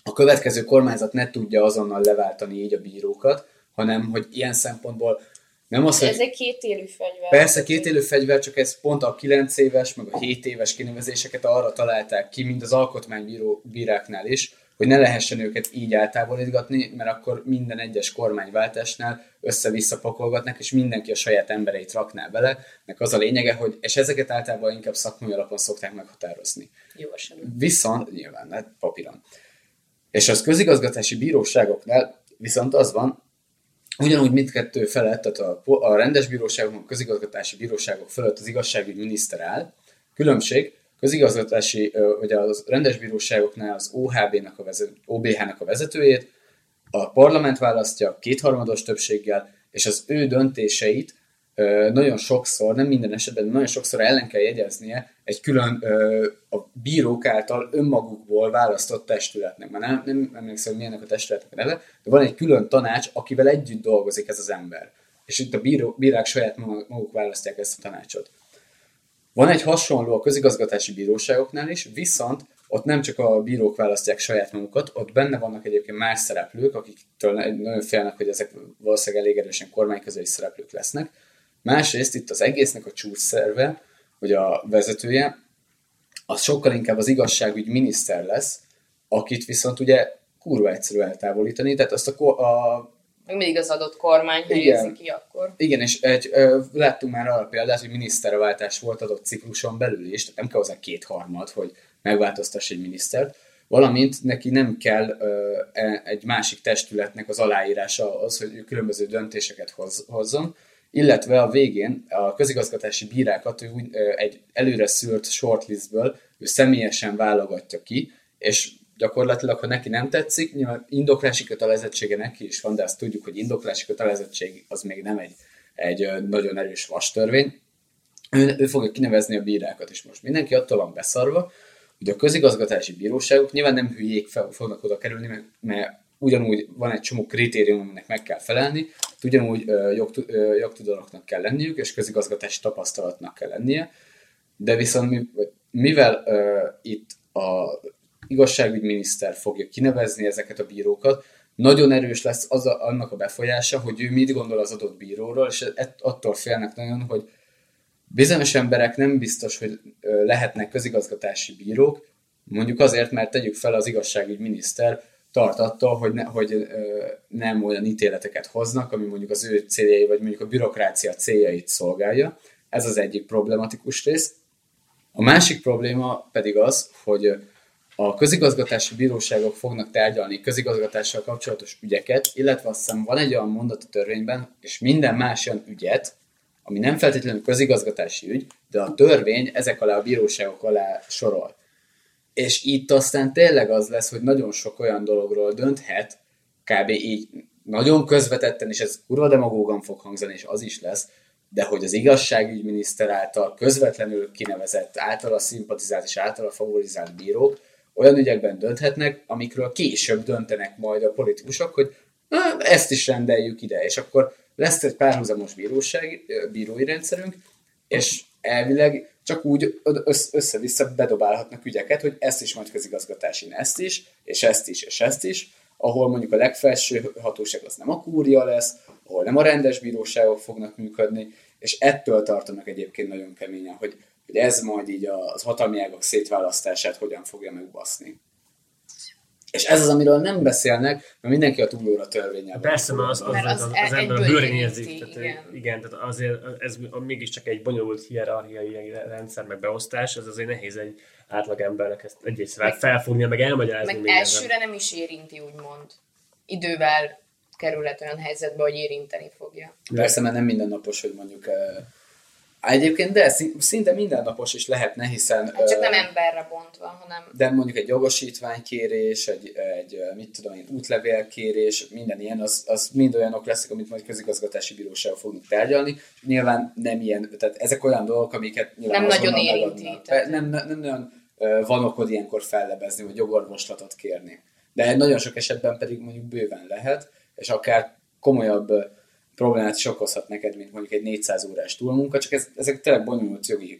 a következő kormányzat ne tudja azonnal leváltani így a bírókat, hanem hogy ilyen szempontból Nem az, hogy Ez egy kétélű fegyver. Persze két élő fegyver, csak ez pont a 9 éves, meg a 7 éves kinevezéseket arra találták ki, mint az alkotmánybíró bíráknál is, hogy ne lehessen őket így eltávolítgatni, mert akkor minden egyes kormányváltásnál össze-vissza pakolgatnak, és mindenki a saját embereit rakná bele, meg az a lényege, hogy, és ezeket általában inkább szakmai alapon szokták meghatározni. Jó esetben. Viszont, nyilván, hát papíron. És az közigazgatási bíróságoknál viszont az van, ugyanúgy mindkettő felett, tehát a, a rendes bíróságok, a közigazgatási bíróságok fölött az igazságügyi miniszter áll. Különbség, közigazgatási, vagy a rendes bíróságoknál az OHB-nak a vezet, OBH-nak a vezetőjét, a parlament választja kétharmados többséggel, és az ő döntéseit nagyon sokszor, nem minden esetben, de nagyon sokszor ellen kell jegyeznie egy külön a bírók által önmagukból választott testületnek. Már nem, nem emlékszem, hogy milyennek a testületnek a neve, de van egy külön tanács, akivel együtt dolgozik ez az ember. És itt a bíró, bírák saját maguk választják ezt a tanácsot. Van egy hasonló a közigazgatási bíróságoknál is, viszont ott nem csak a bírók választják saját magukat, ott benne vannak egyébként más szereplők, akiktől nagyon félnek, hogy ezek valószínűleg elég erősen kormányközeli szereplők lesznek. Másrészt itt az egésznek a csúcs szerve, vagy a vezetője, az sokkal inkább az igazságügy miniszter lesz, akit viszont ugye kurva egyszerű eltávolítani, tehát azt a, a Még mindig az adott kormány helyezi ki akkor. igen, és egy, ö, láttunk már arra példát, hogy miniszterváltás volt adott cikluson belül is, tehát nem kell hozzá kétharmad, hogy megváltoztass egy minisztert, valamint neki nem kell ö, e- egy másik testületnek az aláírása az, hogy ő különböző döntéseket hoz, hozzon, illetve a végén a közigazgatási bírákat ő egy előre szűrt shortlistből ő személyesen válogatja ki, és gyakorlatilag, ha neki nem tetszik, nyilván indoklási kötelezettsége neki is van, de azt tudjuk, hogy indoklási kötelezettség az még nem egy, egy nagyon erős vastörvény, ő, ő fogja kinevezni a bírákat, és most. Mindenki attól van beszarva, hogy a közigazgatási bíróságok nyilván nem hülyék fel, fognak oda kerülni, mert ugyanúgy van egy csomó kritérium, aminek meg kell felelni, ugyanúgy jogtu- ö, jogtudóknak kell lenniük, és közigazgatási tapasztalatnak kell lennie, de viszont mivel itt a igazságügyminiszter fogja kinevezni ezeket a bírókat, nagyon erős lesz az a, annak a befolyása, hogy ő mit gondol az adott bíróról, és attól félnek nagyon, hogy bizonyos emberek nem biztos, hogy lehetnek közigazgatási bírók, mondjuk azért, mert tegyük fel az igazságügyminiszter tart attól, hogy, ne, hogy ö, nem olyan ítéleteket hoznak, ami mondjuk az ő céljai, vagy mondjuk a bürokrácia céljait szolgálja. Ez az egyik problematikus rész. A másik probléma pedig az, hogy a közigazgatási bíróságok fognak tárgyalni közigazgatással kapcsolatos ügyeket, illetve azt hiszem van egy olyan mondat a törvényben, és minden más olyan ügyet, ami nem feltétlenül közigazgatási ügy, de a törvény ezek alá a bíróságok alá sorol. És itt aztán tényleg az lesz, hogy nagyon sok olyan dologról dönthet, kb. így nagyon közvetetten, és ez kurva demagógan fog hangzani, és az is lesz, de hogy az igazságügyminiszter által közvetlenül kinevezett, általa szimpatizált és általa favorizált bírók olyan ügyekben dönthetnek, amikről később döntenek majd a politikusok, hogy na, ezt is rendeljük ide, és akkor lesz egy párhuzamos bíróság, ö, bírói rendszerünk, és elvileg csak úgy össz- össze-vissza bedobálhatnak ügyeket, hogy ezt is majd közigazgatási, ezt is, és ezt is, és ezt is, ahol mondjuk a legfelső hatóság az nem a kúria lesz, ahol nem a rendes bíróságok fognak működni, és ettől tartanak egyébként nagyon keményen, hogy, hogy ez majd így az hatalmi ágak szétválasztását hogyan fogja megbaszni. És ez az, amiről nem beszélnek, mert mindenki a túlóra törvényel. Persze, mert az, az, Mert az, az az, az ember bőrén érinti, érzi. Tehát, igen. igen. tehát azért ez mégiscsak egy bonyolult hierarchiai rendszer, meg beosztás, ez azért nehéz egy átlag embernek ezt egy felfognia, meg elmagyarázni Meg ezen. elsőre nem is érinti, úgymond. Idővel kerülhet olyan helyzetbe, hogy érinteni fogja. Persze, mert nem mindennapos, hogy mondjuk... Egyébként, de szinte mindennapos is lehetne, hiszen... Hát csak nem emberre bontva, hanem de mondjuk egy jogosítványkérés, egy, egy mit tudom én, útlevélkérés, minden ilyen, az, az mind olyanok lesznek, amit majd közigazgatási bíróság fognak tárgyalni. Nyilván nem ilyen, tehát ezek olyan dolgok, amiket nyilván Nem nagyon érinti, tehát- Nem, nem, nem nagyon van okod ilyenkor fellebezni, vagy jogorvoslatot kérni. De nagyon sok esetben pedig mondjuk bőven lehet, és akár komolyabb problémát is okozhat neked, mint mondjuk egy 400 órás túlmunka, csak ez, ezek tényleg bonyolult jogi,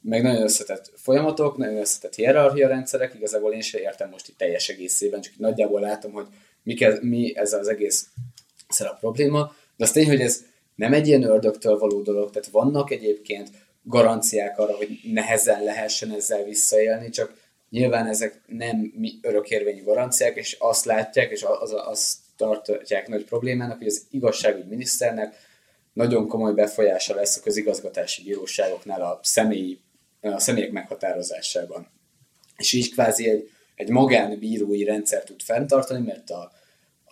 meg nagyon összetett folyamatok, nagyon összetett hierarchia rendszerek, igazából én sem értem most itt teljes egészében, csak nagyjából látom, hogy mi, kell, mi ez az egész a probléma, de az tény, hogy ez nem egy ilyen ördögtől való dolog, tehát vannak egyébként garanciák arra, hogy nehezen lehessen ezzel visszaélni, csak nyilván ezek nem örökérvényű garanciák, és azt látják, és az, azt tartják nagy problémának, hogy az igazságügy miniszternek nagyon komoly befolyása lesz a közigazgatási bíróságoknál a, személyi, a személyek meghatározásában. És így kvázi egy, egy magánbírói rendszer tud fenntartani, mert a,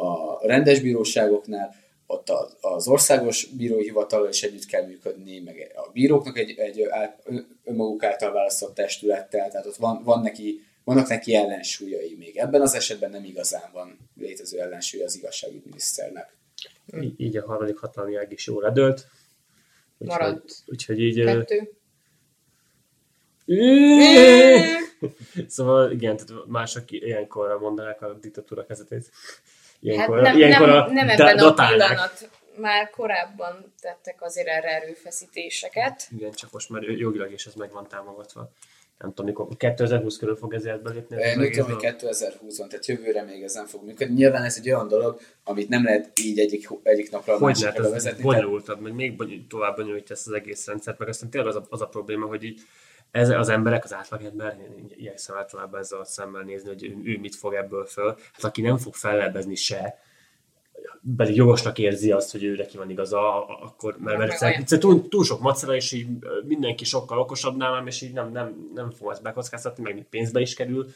a rendes bíróságoknál ott az országos bírói hivatal is együtt kell működni, meg a bíróknak egy, egy önmaguk által választott testülettel, tehát ott van, van neki, vannak neki ellensúlyai még. Ebben az esetben nem igazán van létező ellensúly az igazságügyminiszternek. Így, így a harmadik hatalmi ág is jól ledölt. Úgyhogy, Maradt úgyhogy így... Kettő. <laughs> szóval igen, tehát mások ilyenkor mondanák a diktatúra kezdetét. Ilyenkor, hát nem, ilyenkor nem, nem ebben a pillanat. Már korábban tettek azért erre erőfeszítéseket. Igen, csak most már jogilag is ez meg van támogatva. Nem tudom, mikor 2020 körül fog ezért belépni. Én úgy tudom, hogy 2020-on, tehát jövőre még ez nem fog működni. Nyilván ez egy olyan dolog, amit nem lehet így egyik, egyik napra a másikra vezetni. Bonyolultabb, meg még tovább bonyolítja ezt az egész rendszert, meg aztán tényleg az a, az a probléma, hogy így ez az emberek, az átlagember, igyekszem általában ezzel a szemmel nézni, hogy ő, ő mit fog ebből föl. Hát aki nem fog fellebbezni se, pedig jogosnak érzi azt, hogy ő neki van igaza, akkor, mert, mert egyszer, egyszer túl, túl, sok macera, és így mindenki sokkal okosabb nálam, és így nem, nem, nem fog ezt bekockáztatni, meg még pénzbe is kerül,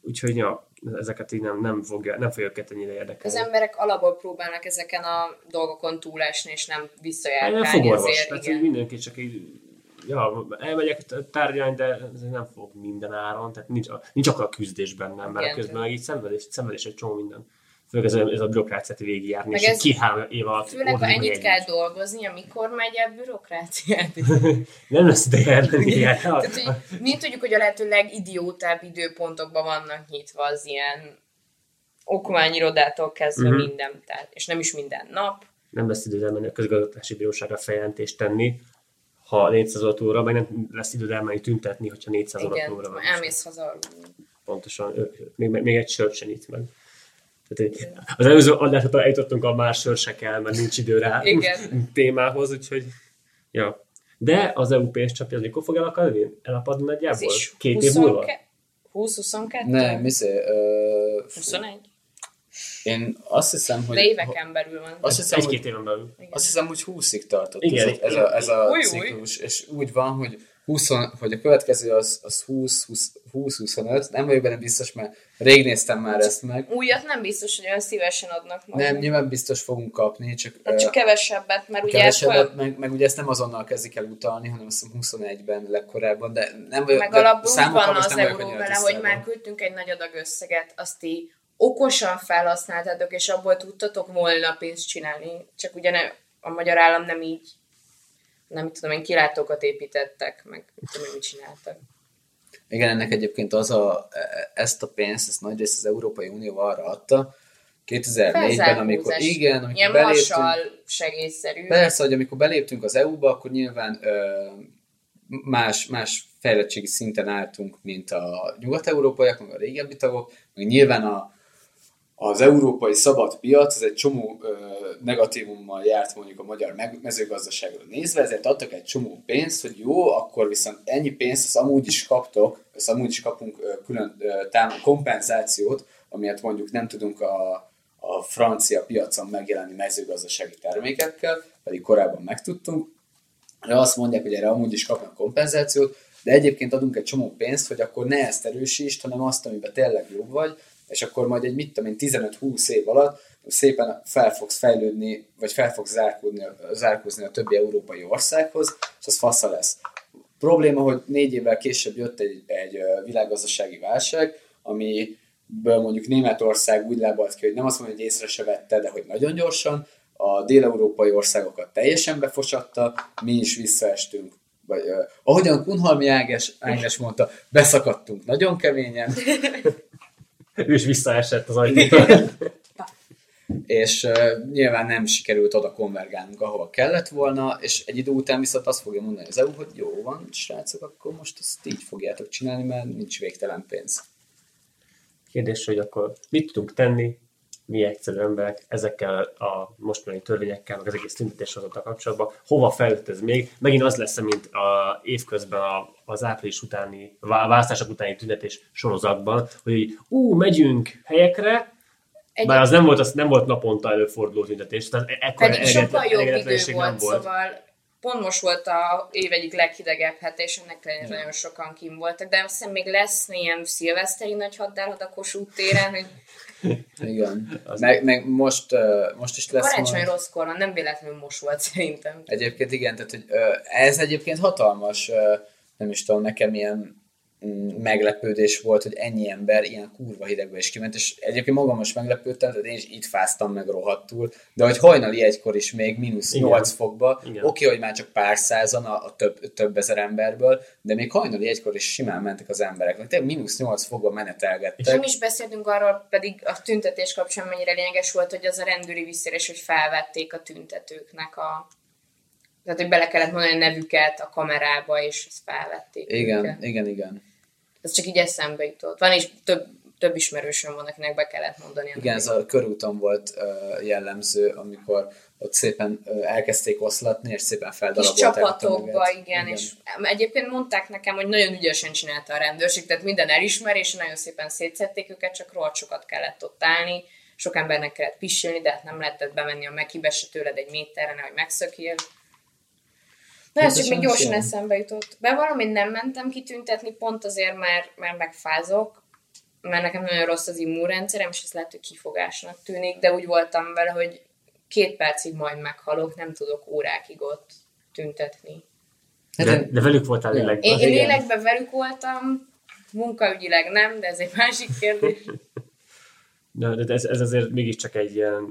úgyhogy ja, ezeket így nem, nem, fogja, nem fogja őket ennyire érdekelni. Az emberek alapból próbálnak ezeken a dolgokon túlesni, és nem visszajárkálni. Nem fogorvos, tehát igen. mindenki csak így ja, elmegyek tárgyalni, de nem fog minden áron, tehát nincs, nincs akkor a küzdés bennem, mert Igen, közben meg így szenvedés, szenvedés egy csomó minden. Főleg ez a, ez a bürokráciát végigjárni, meg és ez, ki három év alatt. Főleg, ha ennyit egy. kell dolgozni, amikor megy el bürokráciát. <laughs> nem lesz ideje elmenni <laughs> Mi tudjuk, hogy a lehető legidiótább időpontokban vannak nyitva az ilyen okmányirodától kezdve uh-huh. minden, tehát, és nem is minden nap. Nem lesz idő elmenni a közgazdasági bíróságra feljelentést tenni, ha 400 óra meg nem lesz időd elmenni tüntetni, hogyha 400 óra van. elmész haza. Pontosan, még, még egy sört sem itt meg. Tehát az előző adásra eljutottunk a más sör se kell, mert nincs idő rá Igen. témához, úgyhogy ja. De az EU pénzcsapja az mikor fog elakadni? Elapadni nagyjából? Két év múlva? 20-22? Nem, izé, uh, 21? Én azt hiszem, hogy... De éveken belül van. Azt hiszem, Egy-két éven belül. Igen. Azt hiszem, hogy 20-ig tartott Igen, ez, ez a, ez a új, ciklus, új. és úgy van, hogy 20, hogy a következő az, az 20-25, nem vagyok benne biztos, mert rég néztem már ezt meg. Újat nem biztos, hogy olyan szívesen adnak majd. Nem, nyilván biztos fogunk kapni, csak... Hát csak kevesebbet, mert ugye... Kevesebbet, meg, meg, ugye ezt nem azonnal kezdik el utalni, hanem azt hiszem 21-ben legkorábban, de nem vagyok... Meg alapból úgy van az euró vele, hogy már küldtünk egy nagy adag összeget, azt így okosan felhasználtátok, és abból tudtatok volna pénzt csinálni, csak ugye ne, a magyar állam nem így, nem tudom én, kilátókat építettek, meg tudom, mit csináltak. Igen, ennek egyébként az a, ezt a pénzt, ezt nagyrészt az Európai Unió arra adta, 2004-ben, amikor igen, amikor Ilyen beléptünk, segélyszerű. Persze, hogy amikor beléptünk az EU-ba, akkor nyilván ö, más, más fejlettségi szinten álltunk, mint a nyugat-európaiak, meg a régebbi tagok, meg nyilván a, az európai szabad piac, ez egy csomó ö, negatívummal járt mondjuk a magyar mezőgazdaságra nézve, ezért adtak egy csomó pénzt, hogy jó, akkor viszont ennyi pénzt az amúgy is kaptok, az amúgy is kapunk ö, külön ö, tám- kompenzációt, amiért mondjuk nem tudunk a, a francia piacon megjelenni mezőgazdasági termékekkel, pedig korábban megtudtunk, de azt mondják, hogy erre amúgy is kapnak kompenzációt, de egyébként adunk egy csomó pénzt, hogy akkor ne ezt erősítsd, hanem azt, amiben tényleg jó vagy, és akkor majd egy mit tudom én 15-20 év alatt szépen fel fogsz fejlődni, vagy fel fogsz zárkózni, zárkózni a többi európai országhoz, és az fasza lesz. Probléma, hogy négy évvel később jött egy, egy világgazdasági válság, amiből mondjuk Németország úgy lábalt ki, hogy nem azt mondja, hogy észre se vette, de hogy nagyon gyorsan, a dél-európai országokat teljesen befosatta, mi is visszaestünk vagy uh, ahogyan Kunhalmi Ágnes mondta, beszakadtunk nagyon keményen, <laughs> ő is visszaesett az ajtótól. <laughs> és uh, nyilván nem sikerült oda konvergálnunk, ahova kellett volna, és egy idő után viszont azt fogja mondani az EU, hogy jó van, srácok, akkor most ezt így fogjátok csinálni, mert nincs végtelen pénz. Kérdés, hogy akkor mit tudunk tenni, mi egyszerű emberek ezekkel a mostani törvényekkel, meg az egész tüntetéssorozattal kapcsolatban, hova fejlődött ez még? Megint az lesz, mint a évközben a, az április utáni, választások utáni tüntetés sorozatban, hogy ú, megyünk helyekre, egy bár az nem volt, az nem volt naponta előforduló tüntetés, tehát ekkor Pedig sokkal jobb idő volt, volt, szóval pont most volt a év egyik leghidegebb hete, és ennek ellenére nagyon sokan kim voltak, de azt hiszem még lesz ilyen szilveszteri nagy haddárhat a Kossuth téren, hogy <laughs> igen. <laughs> Meg, meg most, uh, most is lesz Karácsony majd... rossz koron, nem véletlenül most volt szerintem. Egyébként igen, tehát hogy uh, ez egyébként hatalmas, uh, nem is tudom, nekem ilyen meglepődés volt, hogy ennyi ember ilyen kurva hidegbe is kiment, és egyébként magam most meglepődtem, tehát én is itt fáztam meg rohadtul, de hogy hajnali egykor is még mínusz 8 fokba, oké, okay, hogy már csak pár százan a, a több, több ezer emberből, de még hajnali egykor is simán mentek az emberek, tényleg mínusz 8 fokba menetelgettek. És nem is beszéltünk arról, pedig a tüntetés kapcsán mennyire lényeges volt, hogy az a rendőri visszérés, hogy felvették a tüntetőknek a tehát, hogy bele kellett mondani a nevüket a kamerába, és ezt felvették. Igen, őket. igen, igen. Ez csak így eszembe jutott. Van is több, több ismerősöm van, akinek be kellett mondani. Igen, ez a körúton volt uh, jellemző, amikor ott szépen elkezdték oszlatni, és szépen feldarabolták. És csapatokba, igen, igen, és egyébként mondták nekem, hogy nagyon ügyesen csinálta a rendőrség, tehát minden elismerés, nagyon szépen szétszették őket, csak rohadt sokat kellett ott állni, sok embernek kellett pisilni, de hát nem lehetett bemenni a mekibe se tőled egy méterre, hogy megszökjél. Na, ez csak még gyorsan eszembe jutott. Bevallom, én nem mentem kitüntetni pont azért, mert, mert megfázok, mert nekem nagyon rossz az immunrendszerem, és ez lehet, hogy kifogásnak tűnik, de úgy voltam vele, hogy két percig majd meghalok, nem tudok órákig ott tüntetni. De, de velük voltál lélekben? Én, én lélekben velük voltam, munkaügyileg nem, de ez egy másik kérdés. <laughs> de, de ez, ez azért mégiscsak egy ilyen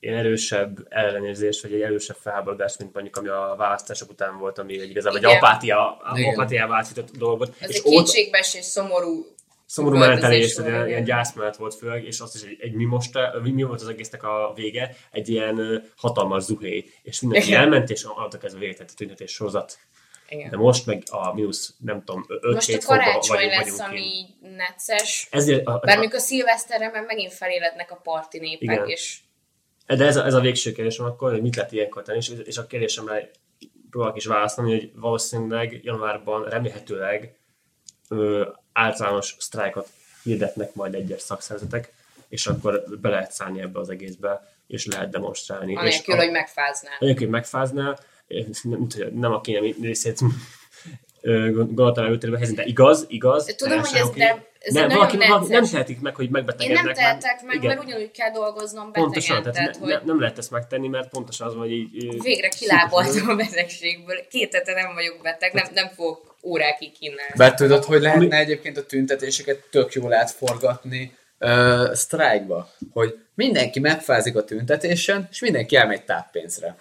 ilyen erősebb ellenérzés, vagy egy erősebb felháborodás, mint mondjuk ami a választások után volt, ami egy igazából egy apátia, apátiával átjutott dolgot. Ez és egy kétségbeesés, szomorú szomorú menetelés, ilyen, ilyen gyászmenet volt főleg, és azt is egy, egy mi most, mi volt az egésznek a vége, egy ilyen hatalmas zuhé, és mindenki Igen. elment, és adtak ez a véget, a tüntetés sorozat. Igen. De most meg a mínusz, nem tudom, 5 Most a karácsony vagyunk, lesz, ami necces. Ezért, a, Bár a szilveszterre meg megint felélednek a parti népek, Igen. és de ez a, ez a végső kérdésem akkor, hogy mit lehet ilyenkor tenni, és, és a kérdésemre próbálok is válaszolni, hogy valószínűleg januárban remélhetőleg ö, általános sztrájkot hirdetnek majd egyes szakszervezetek, és akkor be lehet szállni ebbe az egészbe, és lehet demonstrálni. Anélkül, és hogy megfáznál. Anélkül, hogy megfáznál, nem, nem a kényelmi részét gondoltam előtérbe helyezni, de igaz, igaz. Tudom, hogy ez, de ez nem, valaki, valaki nem tehetik meg, hogy megbetegednek. Én nem tehetek meg, igen. mert ugyanúgy kell dolgoznom betegen. Pontosan, tehát, tehát ne, hogy... nem lehet ezt megtenni, mert pontosan az, hogy így... Végre kiláboltam a betegségből. Két hete nem vagyok beteg, nem, nem fogok órákig innen. Bár tudod, hogy lehetne egyébként a tüntetéseket tök jól átforgatni uh, sztrájkba, hogy mindenki megfázik a tüntetésen, és mindenki elmegy táppénzre.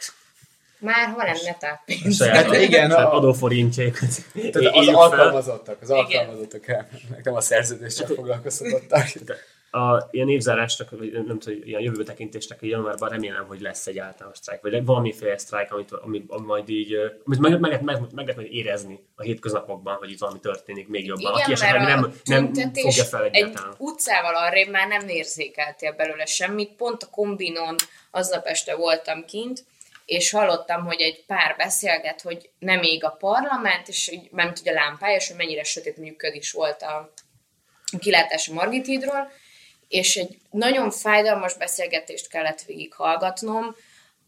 Már ha lenne táppénz. Hát igen, a, adóforintjaikat. Tehát az alkalmazottak, az alkalmazottak elmennek, nem a szerződéssel hát, foglalkoztatottak. A ilyen évzárásnak, vagy nem tudom, ilyen jövő tekintésnek, hogy januárban remélem, hogy lesz egy általános sztrájk, vagy valamiféle sztrájk, amit, amit, amit majd így, amit meg, meg, meg, meg lehet majd érezni a hétköznapokban, hogy itt valami történik még jobban. Igen, Aki esetleg nem, nem fogja fel egyáltalán. Egy utcával arrébb már nem érzékeltél belőle semmit, pont a kombinon aznap este voltam kint, és hallottam, hogy egy pár beszélget, hogy nem ég a parlament, és így nem tudja lámpája, és hogy mennyire sötét működés volt a kilátás a Margit hídról, és egy nagyon fájdalmas beszélgetést kellett végighallgatnom.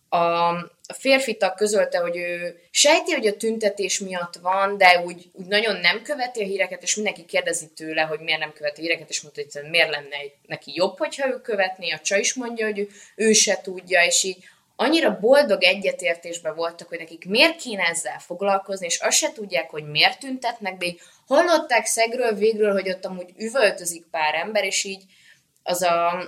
A férfi tag közölte, hogy ő sejti, hogy a tüntetés miatt van, de úgy, úgy nagyon nem követi a híreket, és mindenki kérdezi tőle, hogy miért nem követi a híreket, és mondta, hogy miért lenne neki jobb, hogyha ő követné. A csaj is mondja, hogy ő, ő se tudja, és így annyira boldog egyetértésben voltak, hogy nekik miért kéne ezzel foglalkozni, és azt se tudják, hogy miért tüntetnek be. Hallották szegről végről, hogy ott amúgy üvöltözik pár ember, és így az a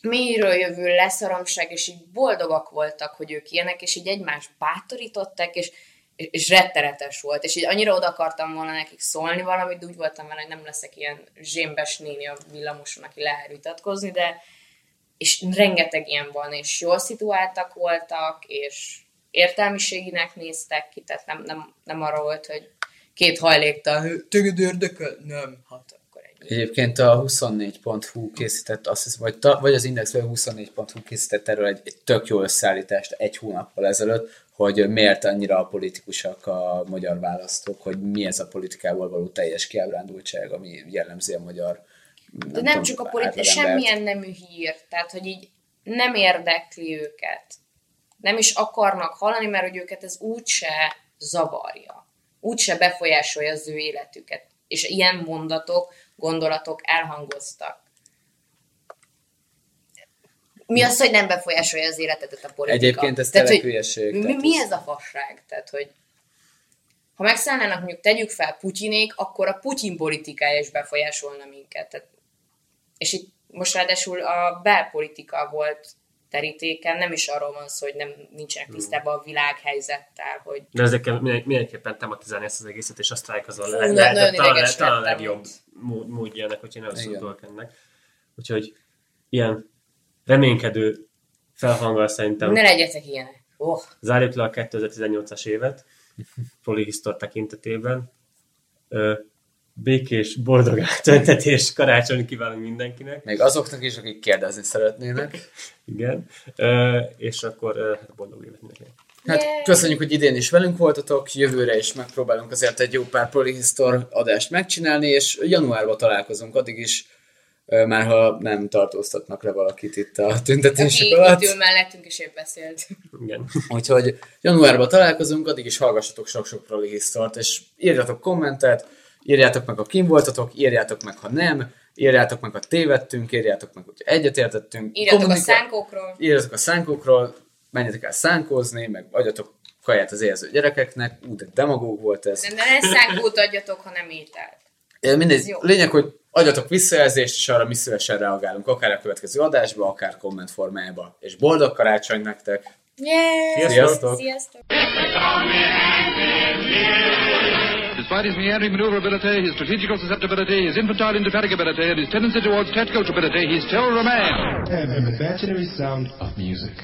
mélyről jövő leszaromság, és így boldogak voltak, hogy ők ilyenek, és így egymást bátorították, és, és rettenetes volt, és így annyira oda akartam volna nekik szólni valamit, úgy voltam vele, hogy nem leszek ilyen zsémbes néni a villamoson, aki vitatkozni, de és rengeteg ilyen van, és jól szituáltak voltak, és értelmiséginek néztek ki, tehát nem, nem, nem arra volt, hogy két hajléktal, téged érdekel? Nem, hát akkor egy Egyébként a 24.hu készített, azt hiszem, vagy, ta, vagy az Index vagy a 24.hu készített erről egy, egy tök jó összeállítást egy hónappal ezelőtt, hogy miért annyira a politikusak a magyar választók, hogy mi ez a politikával való teljes kiábrándultság, ami jellemzi a magyar nem De nem tudom, csak a politika, semmilyen nemű hír, tehát hogy így nem érdekli őket. Nem is akarnak hallani, mert hogy őket ez úgyse zavarja. Úgyse befolyásolja az ő életüket. És ilyen mondatok, gondolatok elhangoztak. Mi az, hogy nem befolyásolja az életedet a politika? Egyébként ez tényleg hülyeség. Mi, mi ez a fasság? Tehát, hogy ha megszállnának mondjuk tegyük fel Putyinék, akkor a Putyin politikája is befolyásolna minket. Tehát, és itt most ráadásul a belpolitika volt terítéken, nem is arról van szó, hogy nem nincsenek tisztában a világhelyzettel, hogy... De ezekkel mindenképpen tematizálni ezt az egészet, és azt az a le, le, le, talán, talán a legjobb mód, módja ennek, hogyha nevezünk dolgok ennek. Úgyhogy ilyen reménykedő felhanggal szerintem... Ne legyetek ilyenek. Oh. Zárjuk le a 2018-as évet, Polihisztor tekintetében. Ö, békés, boldog átöntetés, karácsony kívánunk mindenkinek. Még azoknak is, akik kérdezni szeretnének. Igen. Ö, és akkor ö, hát boldog évet mindenkinek. Hát yeah. köszönjük, hogy idén is velünk voltatok, jövőre is megpróbálunk azért egy jó pár Polihisztor adást megcsinálni, és januárban találkozunk, addig is már ha nem tartóztatnak le valakit itt a tüntetések Aki alatt. Aki mellettünk is épp beszélt. Igen. Úgyhogy januárban találkozunk, addig is hallgassatok sok-sok Prolihisztort, és írjatok kommentet, írjátok meg, ha kim voltatok, írjátok meg, ha nem, írjátok meg, ha tévedtünk, írjátok meg, hogy egyetértettünk. Írjátok kommunika- a szánkókról. Írjátok a szánkókról, menjetek el szánkózni, meg adjatok kaját az érző gyerekeknek. Ú, de demagóg volt ez. De ne szánkót adjatok, ha nem ételt. Mindegy, lényeg, hogy adjatok visszajelzést, és arra mi szívesen reagálunk, akár a következő adásba, akár komment formájába. És boldog karácsony nektek! Yeah. Sziasztok! Sziasztok! Despite his meandering maneuverability, his strategical susceptibility, his infantile indefatigability, and his tendency towards tactical stupidity, he's still. And an imaginary sound of music.